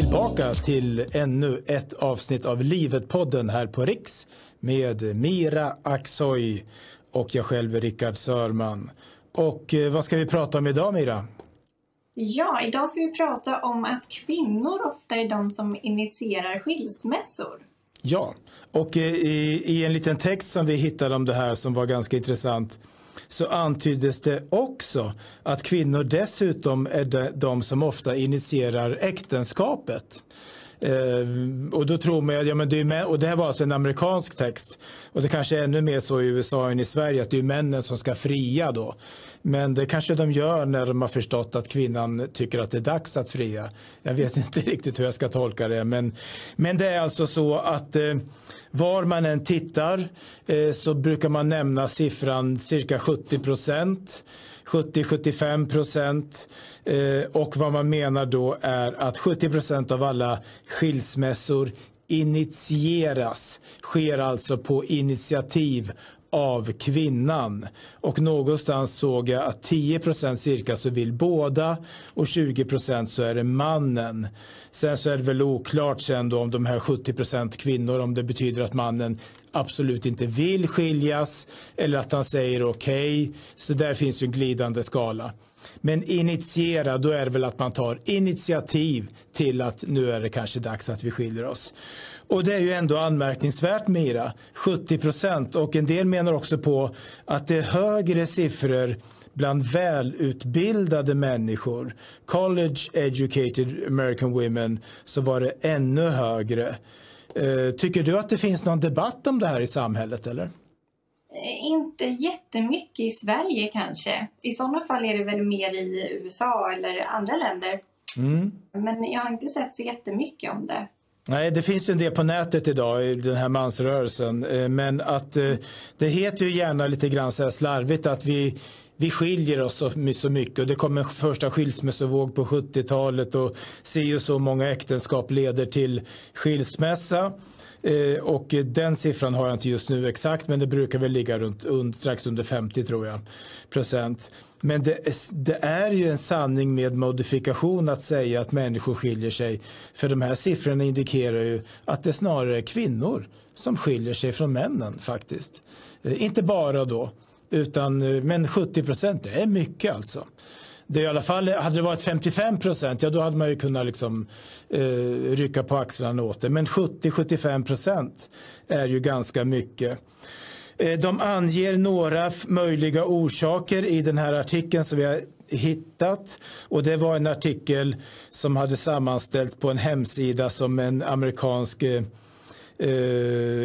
tillbaka till ännu ett avsnitt av Livet-podden här på Riks med Mira Aksoy och jag själv Rickard Sörman. Och eh, vad ska vi prata om idag Mira? Ja, idag ska vi prata om att kvinnor ofta är de som initierar skilsmässor. Ja, och eh, i, i en liten text som vi hittade om det här som var ganska intressant så antyddes det också att kvinnor dessutom är de, de som ofta initierar äktenskapet. Eh, och då tror man, ja men det är män, och det här var alltså en amerikansk text. Och det kanske är ännu mer så i USA än i Sverige att det är männen som ska fria då. Men det kanske de gör när de har förstått att kvinnan tycker att det är dags att fria. Jag vet inte riktigt hur jag ska tolka det. Men, men det är alltså så att eh, var man än tittar eh, så brukar man nämna siffran cirka 70 procent. 70-75 procent. Eh, och vad man menar då är att 70 procent av alla skilsmässor initieras, sker alltså på initiativ av kvinnan. Och någonstans såg jag att 10% cirka så vill båda och 20% så är det mannen. Sen så är det väl oklart sen då om de här 70% kvinnor om det betyder att mannen absolut inte vill skiljas eller att han säger okej. Okay. Så där finns ju en glidande skala. Men initiera, då är det väl att man tar initiativ till att nu är det kanske dags att vi skiljer oss. Och det är ju ändå anmärkningsvärt Mira, 70 procent. Och en del menar också på att det är högre siffror bland välutbildade människor, college educated American women, så var det ännu högre. Eh, tycker du att det finns någon debatt om det här i samhället eller? Eh, inte jättemycket i Sverige kanske. I sådana fall är det väl mer i USA eller andra länder. Mm. Men jag har inte sett så jättemycket om det. Nej, det finns ju en del på nätet idag i den här mansrörelsen. Eh, men att eh, det heter ju gärna lite grann så här slarvigt att vi, vi skiljer oss så, mycket och det kom en första skilsmässovåg på 70-talet och ser och så många äktenskap leder till skilsmässa. Eh, och den siffran har jag inte just nu exakt men det brukar väl ligga runt strax under 50 tror jag procent. Men det, det, är ju en sanning med modifikation att säga att människor skiljer sig. För de här siffrorna indikerar ju att det snarare är kvinnor som skiljer sig från männen faktiskt. Eh, inte bara då, utan eh, men 70 procent, det är mycket alltså. Det i alla fall, hade det varit 55 procent, ja då hade man ju kunnat liksom, eh, rycka på axlarna åt det. Men 70-75 procent är ju ganska mycket. Eh, de anger några möjliga orsaker i den här artikeln som vi har hittat. Och det var en artikel som hade sammanställts på en hemsida som en amerikansk eh, eh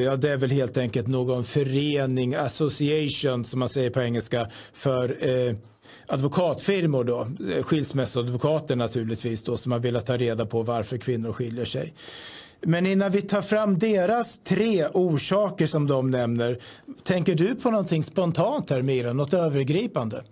ja, det är väl helt enkelt någon förening, association som man säger på engelska, för eh, advokatfirmor då, eh, skilsmässoadvokater naturligtvis då som har velat ta reda på varför kvinnor skiljer sig. Men innan vi tar fram deras tre orsaker som de nämner, tänker du på någonting spontant här Mira, något övergripande?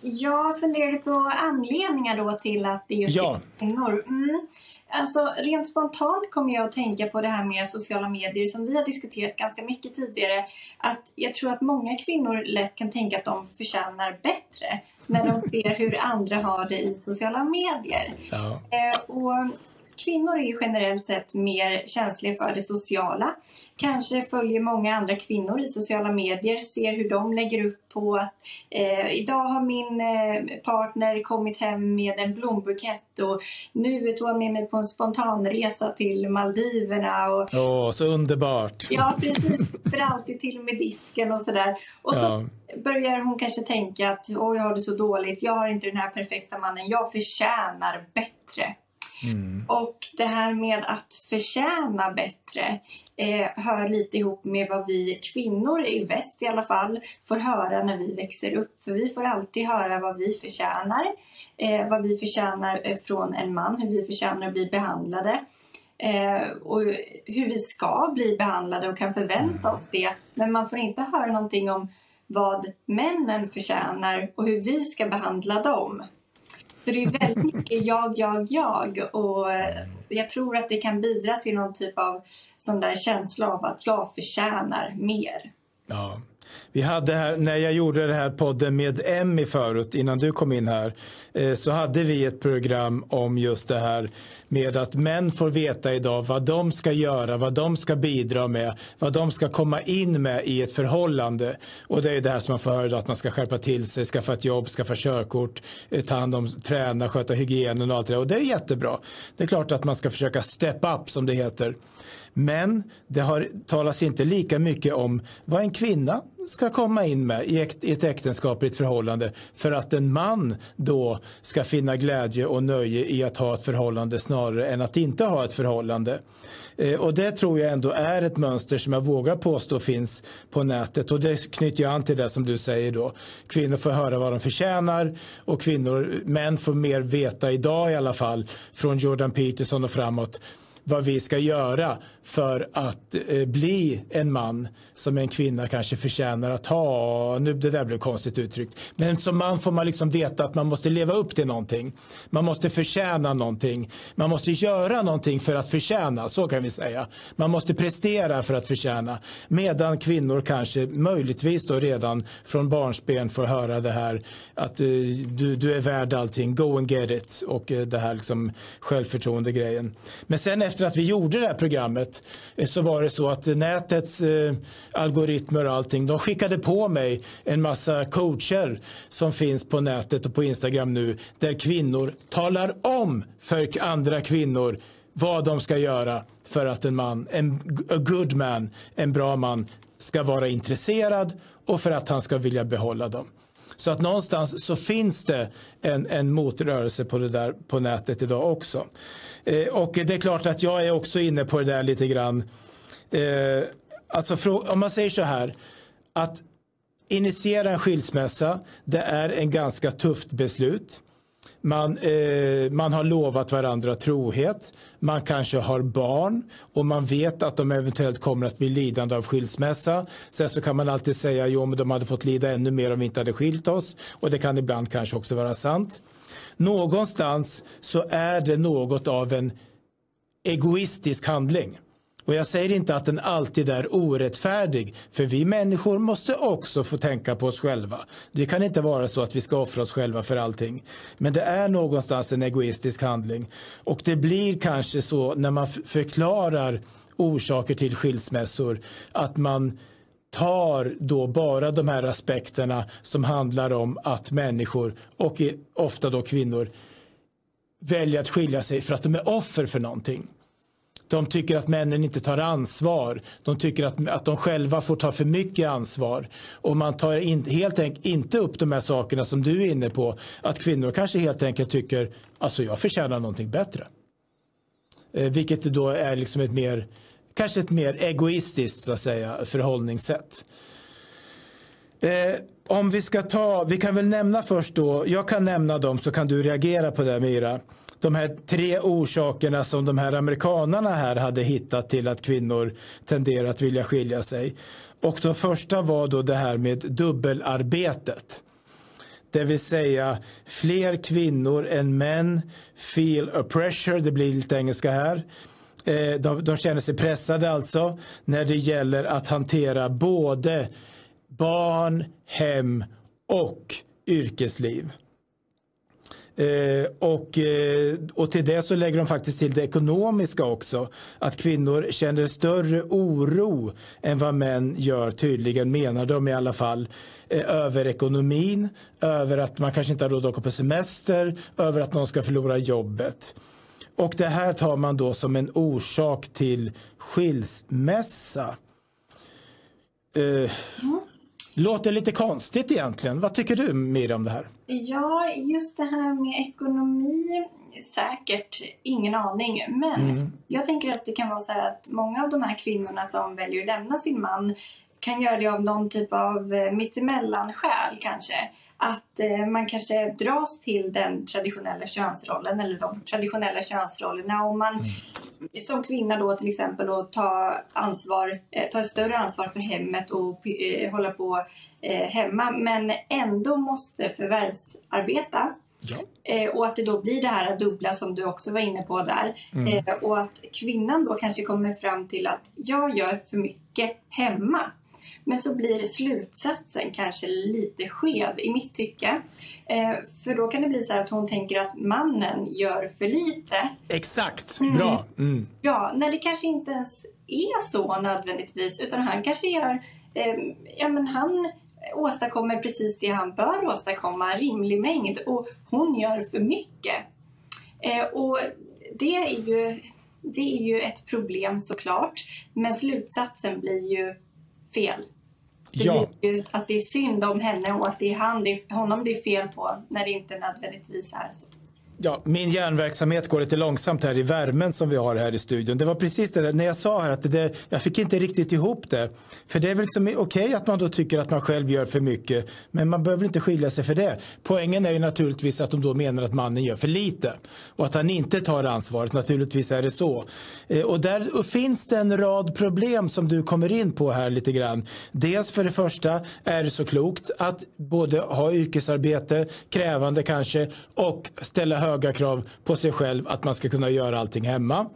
Jag funderade på anledningar då till att det just ja. är kvinnor. Mm. Alltså, rent spontant kommer jag att tänka på det här med sociala medier som vi har diskuterat ganska mycket tidigare. Att jag tror att många kvinnor lätt kan tänka att de förtjänar bättre när de ser hur andra har det i sociala medier. Ja. Eh, och kvinnor är ju generellt sett mer känsliga för det sociala. Kanske följer många andra kvinnor i sociala medier, ser hur de lägger upp på att eh, idag har min eh, partner kommit hem med en blombukett och nu tog han med mig på en spontanresa till Maldiverna. Åh, oh, så underbart! Ja, precis. För alltid till med disken och sådär. Och så ja. börjar hon kanske tänka att oj, jag har det så dåligt, jag har inte den här perfekta mannen, jag förtjänar bättre. Mm. Och det här med att förtjäna bättre eh, hör lite ihop med vad vi kvinnor i väst i alla fall får höra när vi växer upp. För vi får alltid höra vad vi förtjänar. Eh, vad vi förtjänar eh, från en man, hur vi förtjänar att bli behandlade. Eh, och hur vi ska bli behandlade och kan förvänta oss det. Men man får inte höra någonting om vad männen förtjänar och hur vi ska behandla dem. Så det är väldigt mycket jag, jag, jag. Och eh, jag tror att det kan bidra till någon typ av sån där känsla av att jag förtjänar mer. Ja. Vi hade här, när jag gjorde den här podden med Emmy förut, innan du kom in här, eh, så hade vi ett program om just det här med att män får veta idag vad de ska göra, vad de ska bidra med, vad de ska komma in med i ett förhållande. Och det är det här som man får höra idag, att man ska skärpa till sig, skaffa ett jobb, skaffa körkort, eh, ta hand om, träna, sköta hygienen och allt det där. Och det är jättebra. Det är klart att man ska försöka step up som det heter. Men det har talas inte lika mycket om vad en kvinna ska komma in med i ett äktenskapligt förhållande för att en man då ska finna glädje och nöje i att ha ett förhållande snarare än att inte ha ett förhållande. Eh, och det tror jag ändå är ett mönster som jag vågar påstå finns på nätet och det knyter jag an till det som du säger då. Kvinnor får höra vad de förtjänar och kvinnor, män får mer veta idag i alla fall från Jordan Peterson och framåt vad vi ska göra för att eh, bli en man som en kvinna kanske förtjänar att ha. Nu, det där blev konstigt uttryckt. Men som man får man liksom veta att man måste leva upp till någonting. Man måste förtjäna någonting. Man måste göra någonting för att förtjäna, så kan vi säga. Man måste prestera för att förtjäna. Medan kvinnor kanske möjligtvis då redan från barnsben får höra det här att eh, du, du är värd allting, go and get it och uh, det här liksom självförtroende grejen. Men sen efter efter att vi gjorde det här programmet eh, så var det så att nätets eh, algoritmer och allting, de skickade på mig en massa coacher som finns på nätet och på Instagram nu där kvinnor talar om för andra kvinnor vad de ska göra för att en man, en a good man, en bra man ska vara intresserad och för att han ska vilja behålla dem. Så att någonstans så finns det en, en motrörelse på det där på nätet idag också. Eh, och det är klart att jag är också inne på det där lite grann. Eh, alltså om man säger så här att initiera en skilsmässa, det är en ganska tufft beslut. Man, eh, man har lovat varandra trohet. Man kanske har barn och man vet att de eventuellt kommer att bli lidande av skilsmässa. Sen så kan man alltid säga jo men de hade fått lida ännu mer om vi inte hade skilt oss. Och det kan ibland kanske också vara sant. Någonstans så är det något av en egoistisk handling. Och jag säger inte att den alltid är orättfärdig, för vi människor måste också få tänka på oss själva. Det kan inte vara så att vi ska offra oss själva för allting. Men det är någonstans en egoistisk handling. Och det blir kanske så när man förklarar orsaker till skilsmässor att man tar då bara de här aspekterna som handlar om att människor och ofta då kvinnor väljer att skilja sig för att de är offer för någonting. De tycker att männen inte tar ansvar. De tycker att, att de själva får ta för mycket ansvar. Och man tar in, helt enkelt inte upp de här sakerna som du är inne på. Att kvinnor kanske helt enkelt tycker alltså jag förtjänar någonting bättre. Eh, vilket då är liksom ett mer kanske ett mer egoistiskt så att säga, förhållningssätt. Eh, om vi ska ta, vi kan väl nämna först då, jag kan nämna dem så kan du reagera på det Mira. De här tre orsakerna som de här amerikanarna här hade hittat till att kvinnor tenderar att vilja skilja sig. Och den första var då det här med dubbelarbetet. Det vill säga fler kvinnor än män feel a pressure, det blir lite engelska här eh, de, de känner sig pressade alltså när det gäller att hantera både barn, hem och yrkesliv. Eh, och, eh, och till det så lägger de faktiskt till det ekonomiska också. Att kvinnor känner större oro än vad män gör tydligen, menar de i alla fall. Eh, över ekonomin, över att man kanske inte har råd att åka på semester, över att någon ska förlora jobbet. Och det här tar man då som en orsak till skilsmässa. Eh, mm. Låter lite konstigt egentligen. Vad tycker du Miriam om det här? Ja, just det här med ekonomi, säkert ingen aning. Men mm. jag tänker att det kan vara så här att många av de här kvinnorna som väljer att lämna sin man kan göra det av någon typ av eh, mittemellan-skäl kanske. Att eh, man kanske dras till den traditionella könsrollen eller de traditionella könsrollerna. Och man mm. som kvinna då till exempel och ta ansvar, eh, ta större ansvar för hemmet och eh, hålla på eh, hemma men ändå måste förvärvsarbeta. Ja. Eh, och att det då blir det här dubbla som du också var inne på där. Mm. Och att kvinnan då kanske kommer fram till att jag gör för mycket hemma. Men så blir slutsatsen kanske lite skev i mitt tycke. Eh, för då kan det bli så att hon tänker att mannen gör för lite. Exakt, mm. bra. Mm. Ja, när det kanske inte ens är så nödvändigtvis utan han kanske gör, eh, ja men han åstadkommer precis det han bör åstadkomma, rimlig mängd och hon gör för mycket. Eh, och det är ju det är ju ett problem såklart. Men slutsatsen blir ju fel. Det ja. blir ju att det är synd om henne och att det är han, det är honom det är fel på när det inte nödvändigtvis är så. Ja, min hjärnverksamhet går lite långsamt här i värmen som vi har här i studion. Det var precis det där, när jag sa här att det, jag fick inte riktigt ihop det. För det är väl liksom okej okay att man då tycker att man själv gör för mycket. Men man behöver inte skilja sig för det. Poängen är ju naturligtvis att de då menar att mannen gör för lite. Och att han inte tar ansvaret. Naturligtvis är det så. Eh, och där finns det en rad problem som du kommer in på här lite grann. Dels för det första är det så klokt att både ha yrkesarbete, krävande kanske, och ställa höga krav på sig själv att man ska kunna göra allting hemma.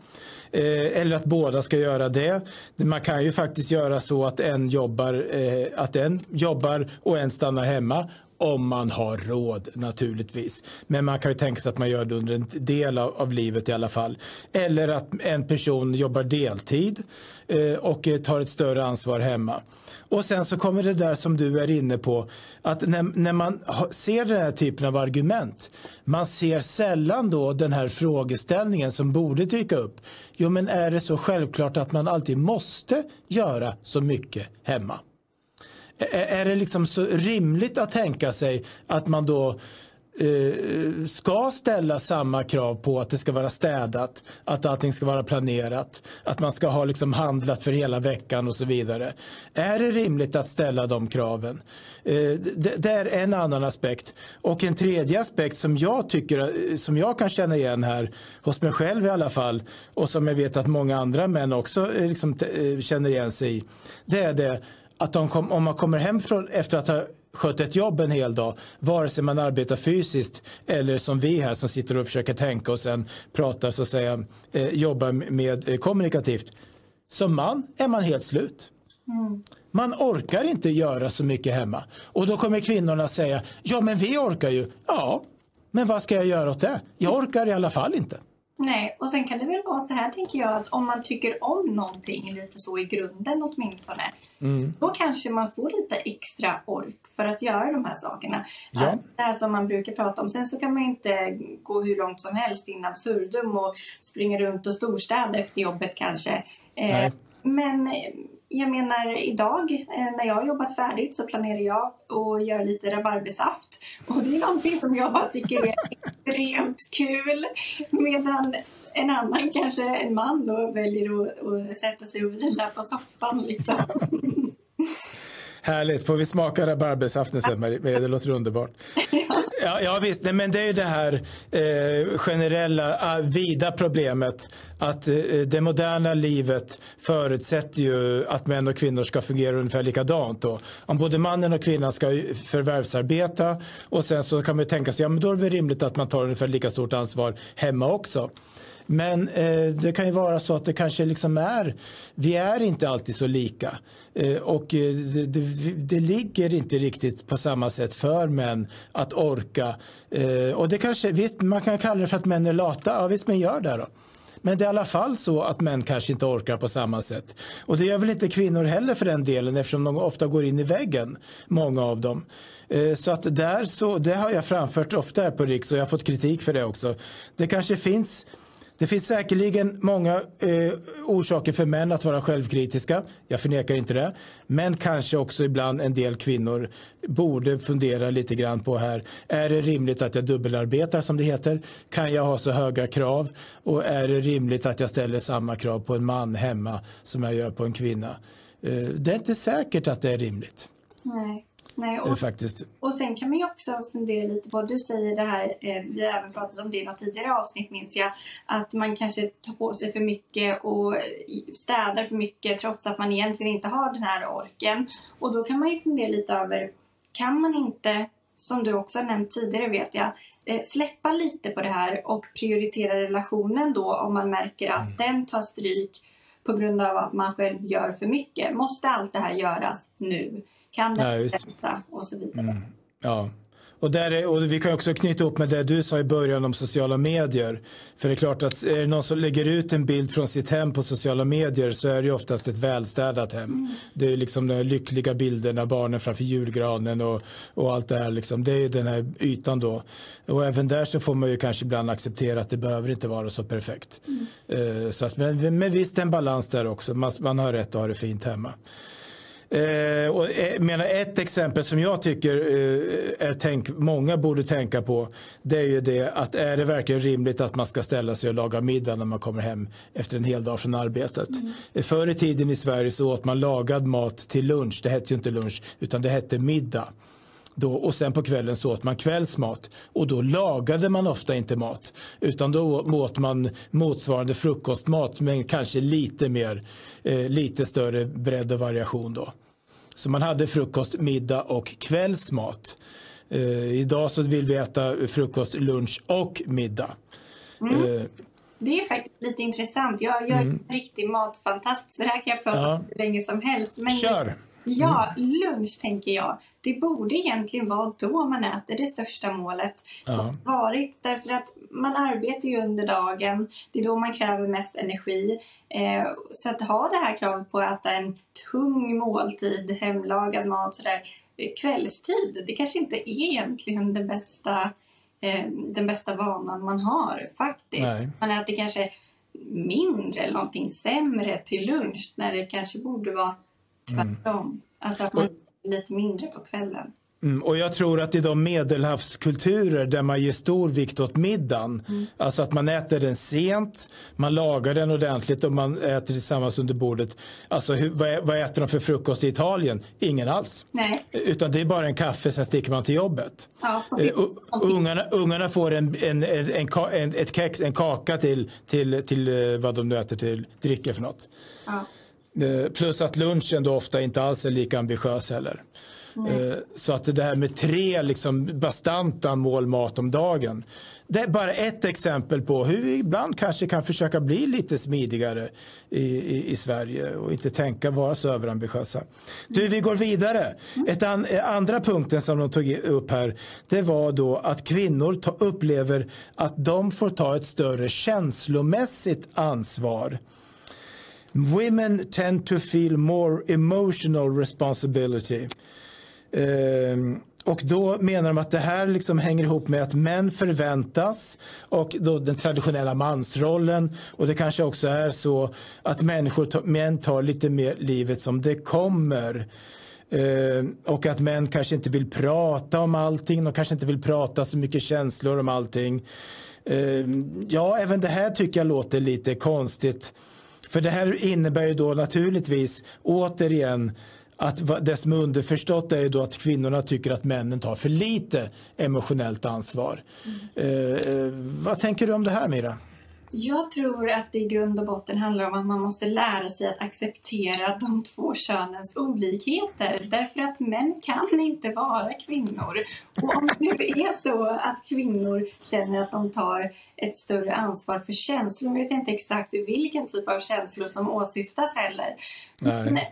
Eh, eller att båda ska göra det. Man kan ju faktiskt göra så att en jobbar, eh, att en jobbar och en stannar hemma om man har råd naturligtvis. Men man kan ju tänka sig att man gör det under en del av, av livet i alla fall. Eller att en person jobbar deltid eh, och eh, tar ett större ansvar hemma. Och sen så kommer det där som du är inne på att när, när man ser den här typen av argument man ser sällan då den här frågeställningen som borde dyka upp. Jo men är det så självklart att man alltid måste göra så mycket hemma? Är det liksom så rimligt att tänka sig att man då eh, ska ställa samma krav på att det ska vara städat, att allting ska vara planerat, att man ska ha liksom handlat för hela veckan och så vidare. Är det rimligt att ställa de kraven? Eh, det, det, är en annan aspekt. Och en tredje aspekt som jag tycker, eh, som jag kan känna igen här, hos mig själv i alla fall, och som jag vet att många andra män också eh, liksom, eh, känner igen sig i, det är det att de kom, om man kommer hem från, efter att ha skött ett jobb en hel dag, vare sig man arbetar fysiskt eller som vi här som sitter och försöker tänka och sen pratar så att säga, eh, jobbar med eh, kommunikativt. Som man är man helt slut. Mm. Man orkar inte göra så mycket hemma. Och då kommer kvinnorna säga, ja men vi orkar ju. Ja, men vad ska jag göra åt det? Jag orkar i alla fall inte. Nej, och sen kan det väl vara så här tänker jag att om man tycker om någonting lite så i grunden åtminstone. Mm. Då kanske man får lite extra ork för att göra de här sakerna. Ja. Det här som man brukar prata om. Sen så kan man inte gå hur långt som helst in absurdum och springa runt och storstäda efter jobbet kanske. Eh, Nej. Men jag menar idag eh, när jag har jobbat färdigt så planerar jag att göra lite rabarbersaft. Och det är någonting som jag bara tycker är extremt kul. Medan en annan, kanske en man då, väljer att, att sätta sig och vila på soffan liksom. Härligt. Får vi smaka rabarbersaften sen, Maria? Det låter underbart. Ja, ja visst. Nej, men det är ju det här eh, generella, ah, vida problemet att eh, det moderna livet förutsätter ju att män och kvinnor ska fungera ungefär likadant. Då. Om både mannen och kvinnan ska förvärvsarbeta och sen så kan man tänka sig, ja men då är det rimligt att man tar ungefär lika stort ansvar hemma också. Men eh, det kan ju vara så att det kanske liksom är, vi är inte alltid så lika. Eh, och eh, det, det, det, ligger inte riktigt på samma sätt för män att orka. Eh, och det kanske, visst man kan kalla det för att män är lata, ja visst men gör det då. Men det är i alla fall så att män kanske inte orkar på samma sätt. Och det gör väl inte kvinnor heller för den delen eftersom de ofta går in i väggen, många av dem. Eh, så att där så, det har jag framfört ofta här på Riks och jag har fått kritik för det också. Det kanske finns det finns säkerligen många eh, orsaker för män att vara självkritiska. Jag förnekar inte det. Men kanske också ibland en del kvinnor borde fundera lite grann på här. Är det rimligt att jag dubbelarbetar som det heter? Kan jag ha så höga krav? Och är det rimligt att jag ställer samma krav på en man hemma som jag gör på en kvinna? Eh, det är inte säkert att det är rimligt. Nej. Nej, och, faktiskt. och sen kan man ju också fundera lite på, du säger det här, eh, vi har även pratat om det i något tidigare avsnitt minns jag, att man kanske tar på sig för mycket och städar för mycket trots att man egentligen inte har den här orken. Och då kan man ju fundera lite över, kan man inte, som du också har nämnt tidigare vet jag, eh, släppa lite på det här och prioritera relationen då om man märker att mm. den tar stryk på grund av att man själv gör för mycket. Måste allt det här göras nu? Kan det ja? Och så vidare. Mm. Ja. Och, där är, och vi kan också knyta upp med det du sa i början om sociala medier. För det är klart att är det någon som lägger ut en bild från sitt hem på sociala medier så är det oftast ett välstädat hem. Mm. Det är liksom de lyckliga bilderna, barnen framför julgranen och, och allt det här. Liksom. Det är den här ytan då. Och även där så får man ju kanske ibland acceptera att det behöver inte vara så perfekt. Mm. Uh, så att, men, men visst en balans där också. Man, man har rätt att ha det fint hemma. Eh, och, eh, menar, ett exempel som jag tycker eh, är tänk, många borde tänka på det är ju det att är det verkligen rimligt att man ska ställa sig och laga middag när man kommer hem efter en hel dag från arbetet. Mm. Förr i tiden i Sverige så åt man lagad mat till lunch. Det hette ju inte lunch utan det hette middag. Då, och sen på kvällen så åt man kvällsmat och då lagade man ofta inte mat utan då åt man motsvarande frukostmat men kanske lite mer, eh, lite större bredd och variation då. Så man hade frukost, middag och kvällsmat. Eh, idag så vill vi äta frukost, lunch och middag. Mm. Eh, det är faktiskt lite intressant. Jag, jag är mm. en riktig matfantast så det här kan jag prata ja. om hur länge som helst. Men Kör! Ja, lunch tänker jag. Det borde egentligen vara då man äter det största målet ja. som varit. Därför att man arbetar ju under dagen. Det är då man kräver mest energi. Eh, så att ha det här kravet på att äta en tung måltid, hemlagad mat sådär eh, kvällstid. Det kanske inte är egentligen det bästa, eh, den bästa vanan man har faktiskt. Nej. Man äter kanske mindre eller någonting sämre till lunch när det kanske borde vara Tvärtom. Mm. Alltså att man är lite mindre på kvällen. Mm, och jag tror att i de medelhavskulturer där man ger stor vikt åt middagen, mm. alltså att man äter den sent, man lagar den ordentligt och man äter tillsammans under bordet. Alltså hur, vad, vad, äter de för frukost i Italien? Ingen alls. Nej. Utan det är bara en kaffe, sen sticker man till jobbet. Ja, uh, ungarna, ungarna får en, en, en, en, ett kex, en kaka till, till, till eh, vad de nu äter till dricka för något. Ja. Eh, plus att lunchen då ofta inte alls är lika ambitiös heller. Mm. Så att det här med tre liksom bastanta mål mat om dagen. Det är bara ett exempel på hur vi ibland kanske kan försöka bli lite smidigare i, i, i Sverige och inte tänka vara så överambitiösa. Du, vi går vidare. Ett an, andra punkten som de tog upp här det var då att kvinnor ta, upplever att de får ta ett större känslomässigt ansvar Women tend to feel more emotional responsibility. Um, och då menar de att det här liksom hänger ihop med att män förväntas och då den traditionella mansrollen och det kanske också är så att människor, män tar lite mer livet som det kommer. Uh, och att män kanske inte vill prata om allting, de kanske inte vill prata så mycket känslor om allting. Uh, ja, även det här tycker jag låter lite konstigt. För det här innebär ju då naturligtvis återigen att det som är underförstått är ju då att kvinnorna tycker att männen tar för lite emotionellt ansvar. Mm. Eh, vad tänker du om det här Mira? Jag tror att det i grund och botten handlar om att man måste lära sig att acceptera de två könens olikheter. Därför att män kan inte vara kvinnor. Och om det nu är så att kvinnor känner att de tar ett större ansvar för känslor, vet inte exakt vilken typ av känslor som åsyftas heller. Nej. Men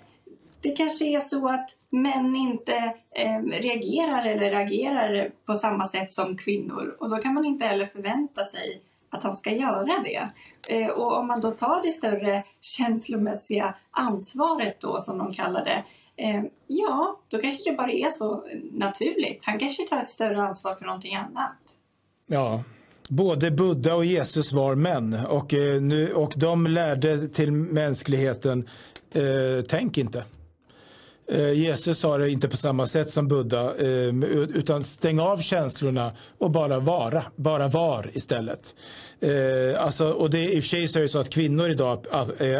det kanske är så att män inte eh, reagerar eller agerar på samma sätt som kvinnor och då kan man inte heller förvänta sig att han ska göra det. Eh, och om man då tar det större känslomässiga ansvaret då som de kallar det. Eh, ja, då kanske det bara är så naturligt. Han kanske tar ett större ansvar för någonting annat. Ja, Både Buddha och Jesus var män och, eh, nu, och de lärde till mänskligheten, eh, tänk inte. Eh, Jesus sa det inte på samma sätt som Buddha, eh, utan stäng av känslorna och bara vara, bara var istället. Eh, alltså, och det, I och för sig så är det så att kvinnor idag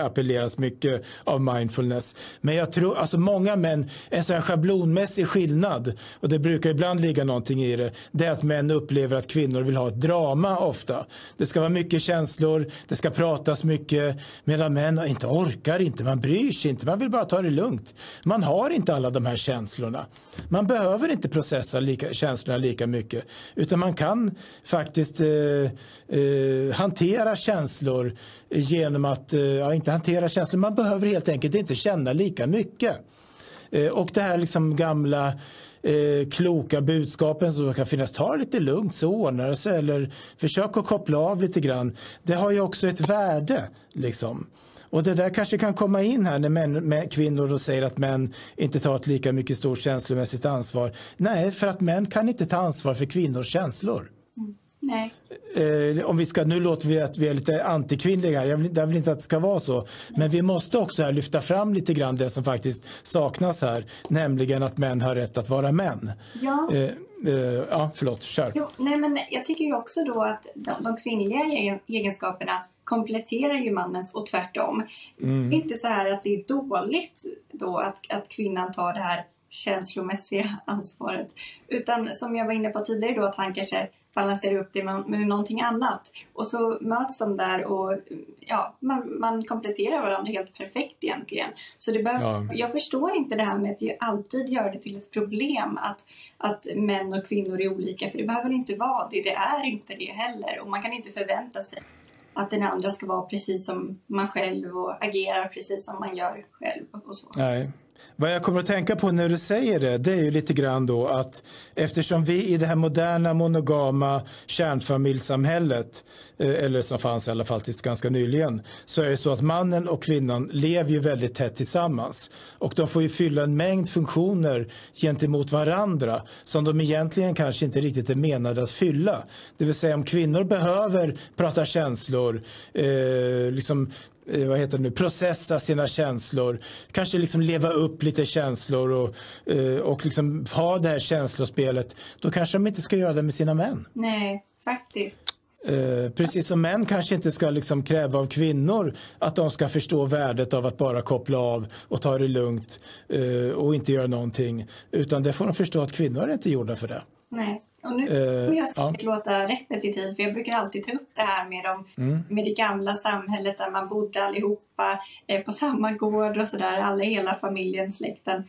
appelleras mycket av mindfulness. Men jag tror, alltså många män, en sån här schablonmässig skillnad, och det brukar ibland ligga någonting i det, det är att män upplever att kvinnor vill ha ett drama ofta. Det ska vara mycket känslor, det ska pratas mycket, medan män inte orkar inte, man bryr sig inte, man vill bara ta det lugnt. Man har har inte alla de här känslorna. Man behöver inte processa lika, känslorna lika mycket utan man kan faktiskt eh, eh, hantera känslor genom att, eh, ja inte hantera känslor, man behöver helt enkelt inte känna lika mycket. Eh, och det här liksom gamla eh, kloka budskapen som kan finnas. Ta det lite lugnt så ordnar det sig eller försök att koppla av lite grann. Det har ju också ett värde. Liksom. Och det där kanske kan komma in här när män, med kvinnor och säger att män inte tar ett lika mycket stort känslomässigt ansvar. Nej, för att män kan inte ta ansvar för kvinnors känslor. Nej. Eh, om vi ska, nu låter vi att vi är lite antikvinnliga, jag vill, jag vill inte att det ska vara så. Men vi måste också här lyfta fram lite grann det som faktiskt saknas här, nämligen att män har rätt att vara män. Ja. Eh, eh, ja, förlåt, kör. Jo, nej, men jag tycker ju också då att de, de kvinnliga egenskaperna kompletterar ju mannens och tvärtom. Mm. Inte så här att det är dåligt då att, att kvinnan tar det här känslomässiga ansvaret. Utan som jag var inne på tidigare då att han kanske balansera upp det med, någonting annat. Och så möts de där och ja, man, man kompletterar varandra helt perfekt egentligen. Så det behöver, ja. Jag förstår inte det här med att alltid göra det till ett problem att, att män och kvinnor är olika. För det behöver inte vara det. Det är inte det heller. Och man kan inte förvänta sig att den andra ska vara precis som man själv och agera precis som man gör själv. Och så. Nej. Vad jag kommer att tänka på när du säger det, det är ju lite grann då att eftersom vi i det här moderna monogama kärnfamiljssamhället, eh, eller som fanns i alla fall tills ganska nyligen, så är det så att mannen och kvinnan lever ju väldigt tätt tillsammans. Och de får ju fylla en mängd funktioner gentemot varandra som de egentligen kanske inte riktigt är menade att fylla. Det vill säga om kvinnor behöver prata känslor, eh, liksom vad heter det nu, processa sina känslor. Kanske liksom leva upp lite känslor och, eh, och liksom ha det här känslospelet. Då kanske de inte ska göra det med sina män. Nej, faktiskt. Eh, precis som män kanske inte ska liksom kräva av kvinnor att de ska förstå värdet av att bara koppla av och ta det lugnt eh, och inte göra någonting. Utan det får de förstå att kvinnor är inte gjorda för det. Nej. Och nu kommer jag säkert ja. låta repetitiv för jag brukar alltid ta upp det här med, de, mm. med det gamla samhället där man bodde allihopa eh, på samma gård och sådär, alla hela familjen, släkten.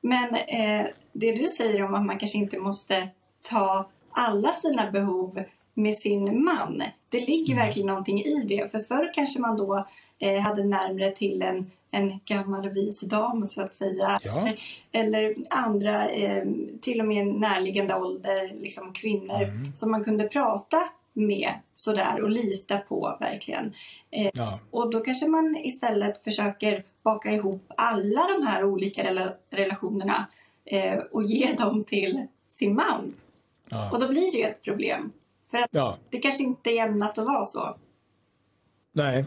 Men eh, det du säger om att man kanske inte måste ta alla sina behov med sin man. Det ligger mm. verkligen någonting i det. För förr kanske man då eh, hade närmre till en en gammal vis dam så att säga. Ja. Eller andra, eh, till och med närliggande ålder, liksom kvinnor mm. som man kunde prata med sådär och lita på verkligen. Eh, ja. Och då kanske man istället försöker baka ihop alla de här olika rela relationerna eh, och ge dem till sin man. Ja. Och då blir det ju ett problem. För att det kanske inte är ämnat att vara så. Nej,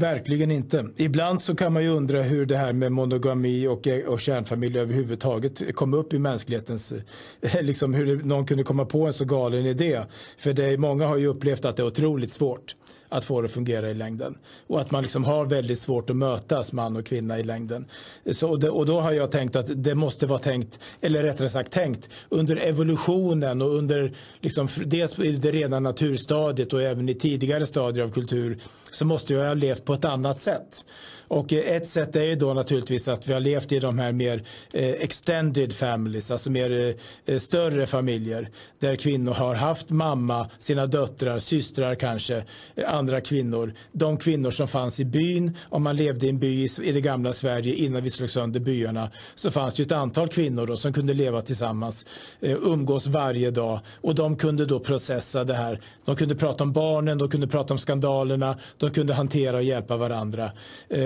Verkligen inte. Ibland så kan man ju undra hur det här med monogami och, eh, och kärnfamilj överhuvudtaget kom upp i mänsklighetens, eh, liksom hur någon kunde komma på en så galen idé. För det, många har ju upplevt att det är otroligt svårt att få det att fungera i längden. Och att man liksom har väldigt svårt att mötas man och kvinna i längden. Så, och, det, och då har jag tänkt att det måste vara tänkt, eller rättare sagt tänkt, under evolutionen och under liksom, dels i det rena naturstadiet och även i tidigare stadier av kultur så måste jag ha levt på ett annat sätt. Och eh, ett sätt är ju då naturligtvis att vi har levt i de här mer eh, extended families, alltså mer eh, större familjer där kvinnor har haft mamma, sina döttrar, systrar kanske, andra kvinnor. De kvinnor som fanns i byn, om man levde i en by i det gamla Sverige innan vi slog sönder byarna, så fanns det ett antal kvinnor då som kunde leva tillsammans, umgås varje dag och de kunde då processa det här. De kunde prata om barnen, de kunde prata om skandalerna, de kunde hantera och hjälpa varandra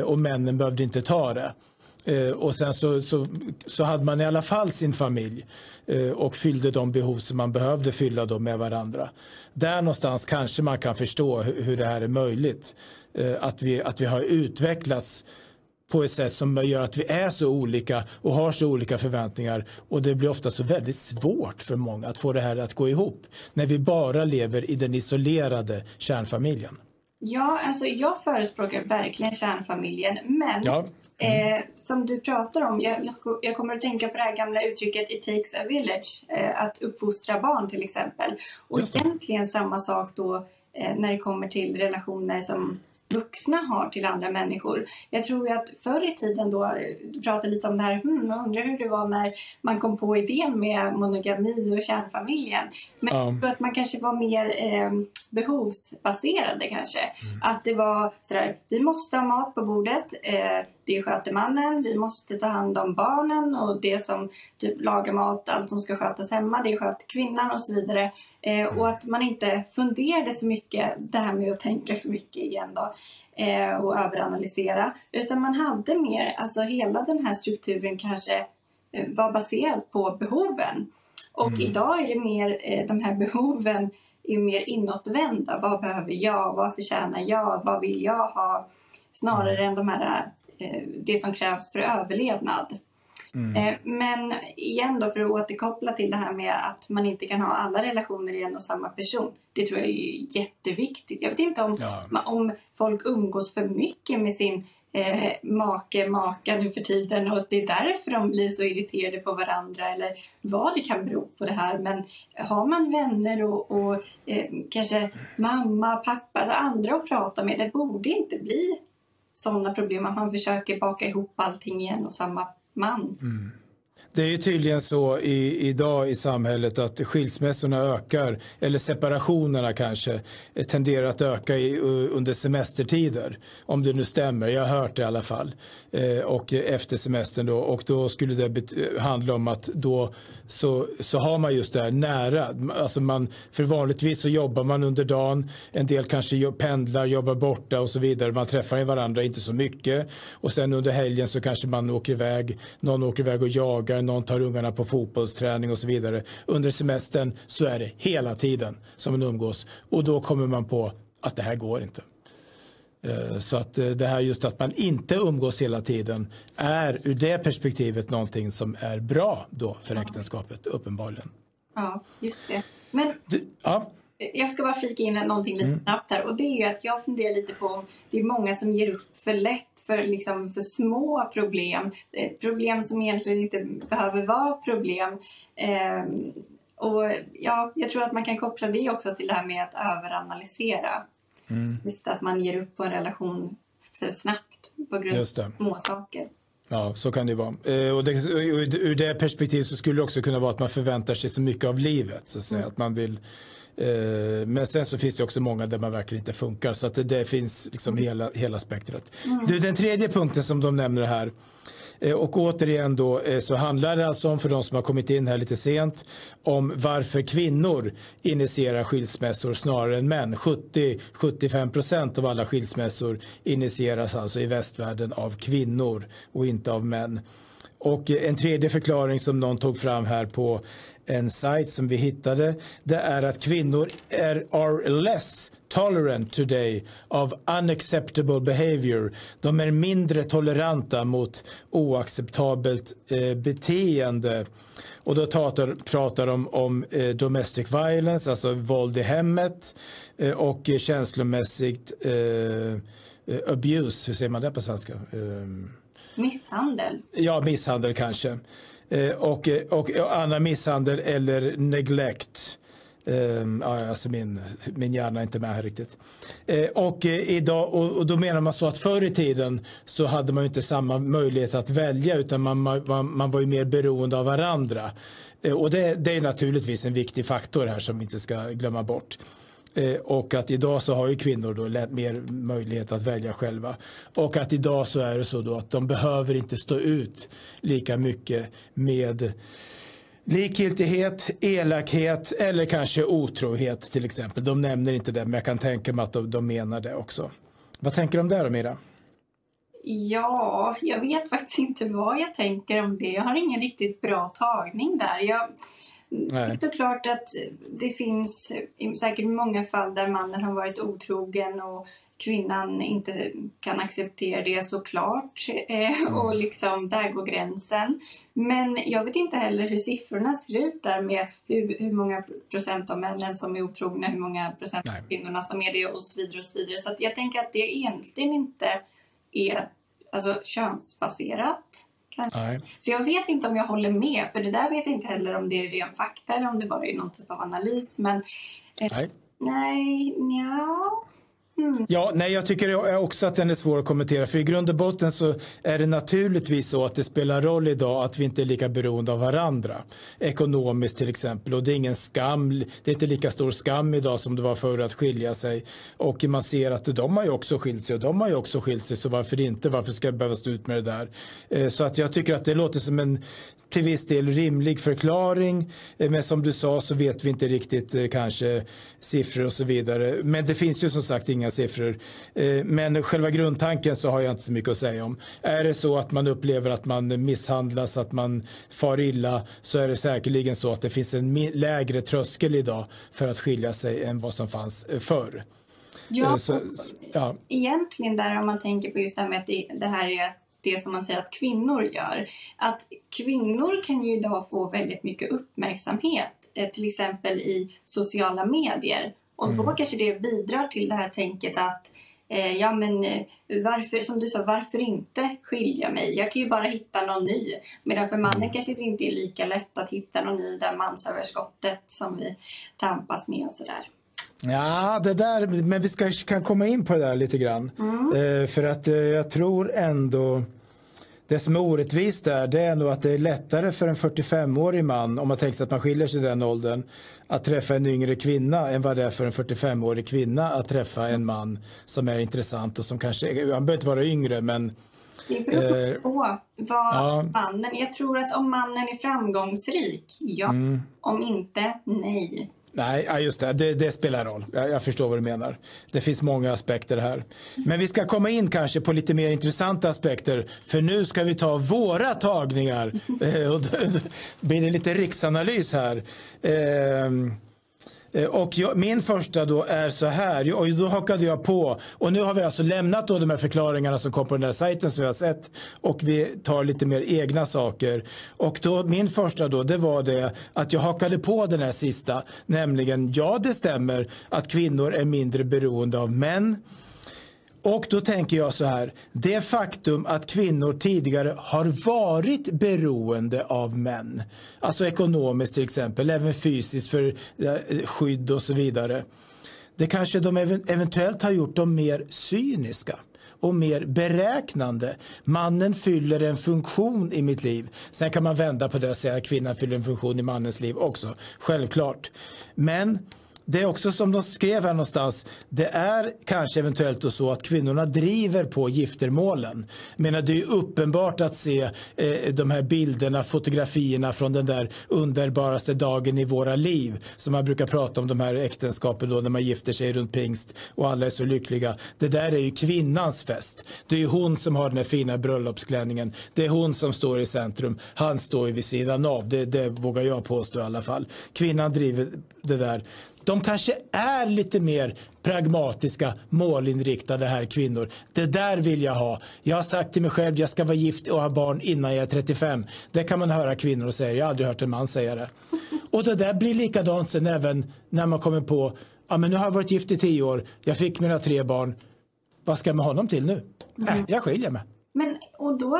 och och männen behövde inte ta det. Eh, och sen så, så, så, hade man i alla fall sin familj eh, och fyllde de behov som man behövde fylla då med varandra. Där någonstans kanske man kan förstå hur, det här är möjligt. Eh, att, vi, att vi har utvecklats på ett sätt som gör att vi är så olika och har så olika förväntningar och det blir ofta så väldigt svårt för många att få det här att gå ihop när vi bara lever i den isolerade kärnfamiljen. Ja, alltså jag förespråkar verkligen kärnfamiljen, men ja. Mm. Eh, som du pratar om, jag, jag, kommer att tänka på det här gamla uttrycket It takes a village, eh, att uppfostra barn till exempel. Och egentligen samma sak då eh, när det kommer till relationer som vuxna har till andra människor. Jag tror att förr i tiden då, du pratade lite om det här, hmm, jag undrar hur det var när man kom på idén med monogami och kärnfamiljen. Men ja. jag tror att man kanske var mer eh, behovsbaserade kanske. Mm. Att det var sådär, vi måste ha mat på bordet, eh, det sköter mannen, vi måste ta hand om barnen och det som typ lagar mat, allt som ska skötas hemma, det sköter kvinnan och så vidare. Eh, och att man inte funderade så mycket, det här med att tänka för mycket igen då, eh, och överanalysera. Utan man hade mer, alltså hela den här strukturen kanske eh, var baserad på behoven. Och mm. idag är det mer, eh, de här behoven är mer inåtvända. Vad behöver jag? Vad förtjänar jag? Vad vill jag ha? Snarare mm. än de här, det som krävs för överlevnad. Mm. Eh, men igen då för att återkoppla till det här med att man inte kan ha alla relationer i en och samma person. Det tror jag är jätteviktigt. Jag vet inte om, ja. om folk umgås för mycket med sin eh, make, maka nu för tiden och det är därför de blir så irriterade på varandra eller vad det kan bero på det här. Men har man vänner och, och eh, kanske mamma, pappa, alltså andra att prata med, det borde inte bli sådana problem att man försöker baka ihop allting i en och samma man. Mm. Det är ju tydligen så i, idag i samhället att skilsmässorna ökar, eller separationerna kanske, eh, tenderar att öka i, under semestertider. Om det nu stämmer, jag har hört det i alla fall. Eh, och efter semestern då, och då skulle det handla om att då så, så har man just det här nära. Alltså man, för vanligtvis så jobbar man under dagen, en del kanske pendlar, jobbar borta och så vidare. Man träffar varandra inte så mycket. Och sen under helgen så kanske man åker iväg, någon åker iväg och jagar, någon tar ungarna på fotbollsträning och så vidare. Under semestern så är det hela tiden som man umgås och då kommer man på att det här går inte. Eh, så att eh, det här just att man inte umgås hela tiden är ur det perspektivet någonting som är bra då för äktenskapet, uppenbarligen. Ja, just det. Men du, ja. Jag ska bara flika in någonting lite mm. snabbt här och det är ju att jag funderar lite på om det är många som ger upp för lätt för, liksom, för små problem. Eh, problem som egentligen inte behöver vara problem. Ehm, och ja, jag tror att man kan koppla det också till det här med att överanalysera. Mm. Just att man ger upp på en relation för snabbt på grund av små saker. Ja, så kan det vara. Eh, och det, ur det perspektivet så skulle det också kunna vara att man förväntar sig så mycket av livet. Så att, säga. Mm. att man vill men sen så finns det också många där man verkligen inte funkar så att det, det finns liksom mm. hela, hela spektrat. Mm. Den tredje punkten som de nämner här Eh, och återigen då eh, så handlar det alltså om, för de som har kommit in här lite sent, om varför kvinnor initierar skilsmässor snarare än män. 70-75 procent av alla skilsmässor initieras alltså i västvärlden av kvinnor och inte av män. Och en tredje förklaring som någon tog fram här på en sajt som vi hittade, det är att kvinnor är are less tolerant today of unacceptable behavior. De är mindre toleranta mot oacceptabelt eh, beteende. Och då pratar, pratar de om eh, domestic violence, alltså våld i hemmet eh, och känslomässigt eh, abuse, hur säger man det på svenska? Eh, misshandel. Ja, misshandel kanske. Eh, och, eh, och, och annan misshandel eller neglect. Uh, ehm, alltså min, min hjärna är inte med här riktigt. Uh, och, uh, idag, och, och, då menar man så att förr i tiden så hade man inte samma möjlighet att välja utan man, man, man var ju mer beroende av varandra. Eh, och det, det, är naturligtvis en viktig faktor här som vi inte ska glömma bort. Eh, och att idag så har ju kvinnor då mer möjlighet att välja själva. Och att idag så är det så då att de behöver inte stå ut lika mycket med Likgiltighet, elakhet eller kanske otrohet till exempel. De nämner inte det, men jag kan tänka mig att de, de menar det också. Vad tänker du om det då, Mira? Ja, jag vet faktiskt inte vad jag tänker om det. Jag har ingen riktigt bra tagning där. Jag, det är såklart att det finns säkert många fall där mannen har varit otrogen och kvinnan inte kan acceptera det såklart. Eh, och liksom, där går gränsen. Men jag vet inte heller hur siffrorna ser ut där med hur, hur många procent av männen som är otrogna, hur många procent av kvinnorna som är det och så vidare. Och så vidare. Så jag tänker att det egentligen inte är alltså, könsbaserat. Nej. Så jag vet inte om jag håller med, för det där vet jag inte heller om det är ren fakta eller om det bara är någon typ av analys. Men eh, nej, nej ja. Mm. Ja, nej, jag tycker också att den är svår att kommentera. För i grund och botten så är det naturligtvis så att det spelar roll idag att vi inte är lika beroende av varandra. Ekonomiskt till exempel. Och det är ingen skam. Det är inte lika stor skam idag som det var förr att skilja sig. Och man ser att de har ju också skilt sig och de har ju också skilt sig. Så varför inte? Varför ska jag behöva stå ut med det där? Eh, så att jag tycker att det låter som en till viss del rimlig förklaring. Eh, men som du sa så vet vi inte riktigt eh, kanske siffror och så vidare. Men det finns ju som sagt inga siffror. Eh, men själva grundtanken så har jag inte så mycket att säga om. Är det så att man upplever att man misshandlas, att man far illa så är det säkerligen så att det finns en lägre tröskel idag för att skilja sig än vad som fanns förr. Ja, så, ja. egentligen där om man tänker på just det här med att det, det här är det som man säger att kvinnor gör. Att kvinnor kan ju idag få väldigt mycket uppmärksamhet, eh, till exempel i sociala medier. Och då mm. kanske det bidrar till det här tänket att eh, ja men eh, varför, som du sa, varför inte skilja mig? Jag kan ju bara hitta någon ny. Medan för mannen mm. kanske det inte är lika lätt att hitta någon ny, det mansöverskottet som vi tampas med och sådär. Ja, det där, men vi ska, kan komma in på det där lite grann. Mm. Eh, för att eh, jag tror ändå det som är orättvist där det är nog att det är lättare för en 45-årig man om man tänker sig att man skiljer sig i den åldern att träffa en yngre kvinna än vad det är för en 45-årig kvinna att träffa en man som är intressant och som kanske, han behöver inte vara yngre men det beror eh, på vad ja. mannen, jag tror att om mannen är framgångsrik, ja. Mm. Om inte, nej. Nej, just det. det. det spelar roll. Jag, jag, förstår vad du menar. Det finns många aspekter här. Men vi ska komma in kanske på lite mer intressanta aspekter. För nu ska vi ta våra tagningar. Eh, och då blir det lite riksanalys här. Eh, Eh, och jag, min första då är så här, och då hakade jag på. Och nu har vi alltså lämnat då de här förklaringarna som kom på den där sajten som vi har sett. Och vi tar lite mer egna saker. Och då, min första då, det var det att jag hakade på den här sista. Nämligen, ja det stämmer att kvinnor är mindre beroende av män. Och då tänker jag så här, det faktum att kvinnor tidigare har varit beroende av män, alltså ekonomiskt till exempel, även fysiskt för eh, skydd och så vidare. Det kanske de eventuellt har gjort dem mer cyniska och mer beräknande. Mannen fyller en funktion i mitt liv. Sen kan man vända på det och säga att kvinnan fyller en funktion i mannens liv också. Självklart. Men det är också som de skrev här någonstans. Det är kanske eventuellt så att kvinnorna driver på giftermålen. Men det är uppenbart att se eh, de här bilderna, fotografierna från den där underbaraste dagen i våra liv. Som man brukar prata om de här äktenskapen då när man gifter sig runt pingst och alla är så lyckliga. Det där är ju kvinnans fest. Det är ju hon som har den här fina bröllopsklänningen. Det är hon som står i centrum. Han står ju vid sidan av. Det, det vågar jag påstå i alla fall. Kvinnan driver det där. De kanske är lite mer pragmatiska, målinriktade här kvinnor. Det där vill jag ha. Jag har sagt till mig själv jag ska vara gift och ha barn innan jag är 35. Det kan man höra kvinnor säga. Jag har aldrig hört en man säga det. Och det där blir likadant sen även när man kommer på ja, men nu har jag varit gift i tio år. Jag fick mina tre barn. Vad ska jag med honom till nu? Mm. Äh, jag skiljer mig. Men och då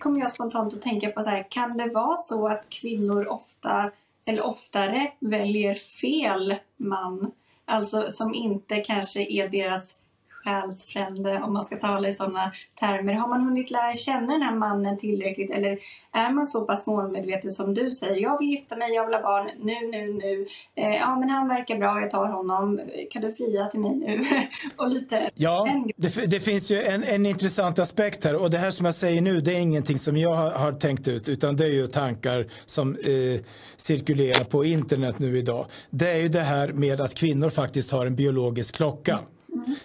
kommer jag spontant att tänka på så här, kan det vara så att kvinnor ofta eller oftare väljer fel man. Alltså som inte kanske är deras själsfrände om man ska tala i sådana termer. Har man hunnit lära känna den här mannen tillräckligt eller är man så pass målmedveten som du säger? Jag vill gifta mig, jag vill ha barn nu, nu, nu. Eh, ja, men han verkar bra, jag tar honom. Kan du fria till mig nu? och lite. Ja, det, det, finns ju en, en intressant aspekt här och det här som jag säger nu, det är ingenting som jag har, har tänkt ut utan det är ju tankar som eh, cirkulerar på internet nu idag. Det är ju det här med att kvinnor faktiskt har en biologisk klocka. Mm.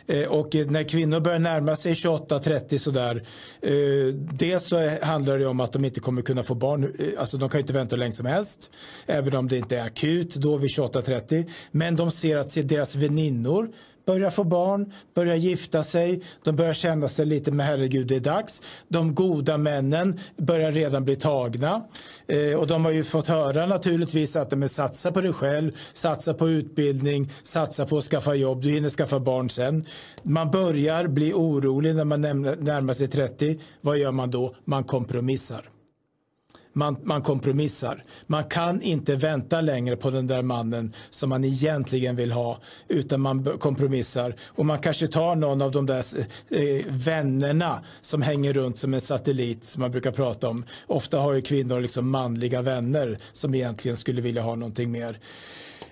Eh, och när kvinnor börjar närma sig 28-30 sådär. Eh, dels så handlar det om att de inte kommer kunna få barn. Eh, alltså de kan inte vänta hur länge som helst. Även om det inte är akut då vid 28-30. Men de ser att deras väninnor börjar få barn, börjar gifta sig, de börjar känna sig lite med herregud det är dags. De goda männen börjar redan bli tagna eh, och de har ju fått höra naturligtvis att de är satsa på dig själv, satsa på utbildning, satsa på att skaffa jobb, du hinner skaffa barn sen. Man börjar bli orolig när man närmar sig 30. Vad gör man då? Man kompromissar man, man kompromissar. Man kan inte vänta längre på den där mannen som man egentligen vill ha utan man kompromissar och man kanske tar någon av de där eh, vännerna som hänger runt som en satellit som man brukar prata om. Ofta har ju kvinnor liksom manliga vänner som egentligen skulle vilja ha någonting mer.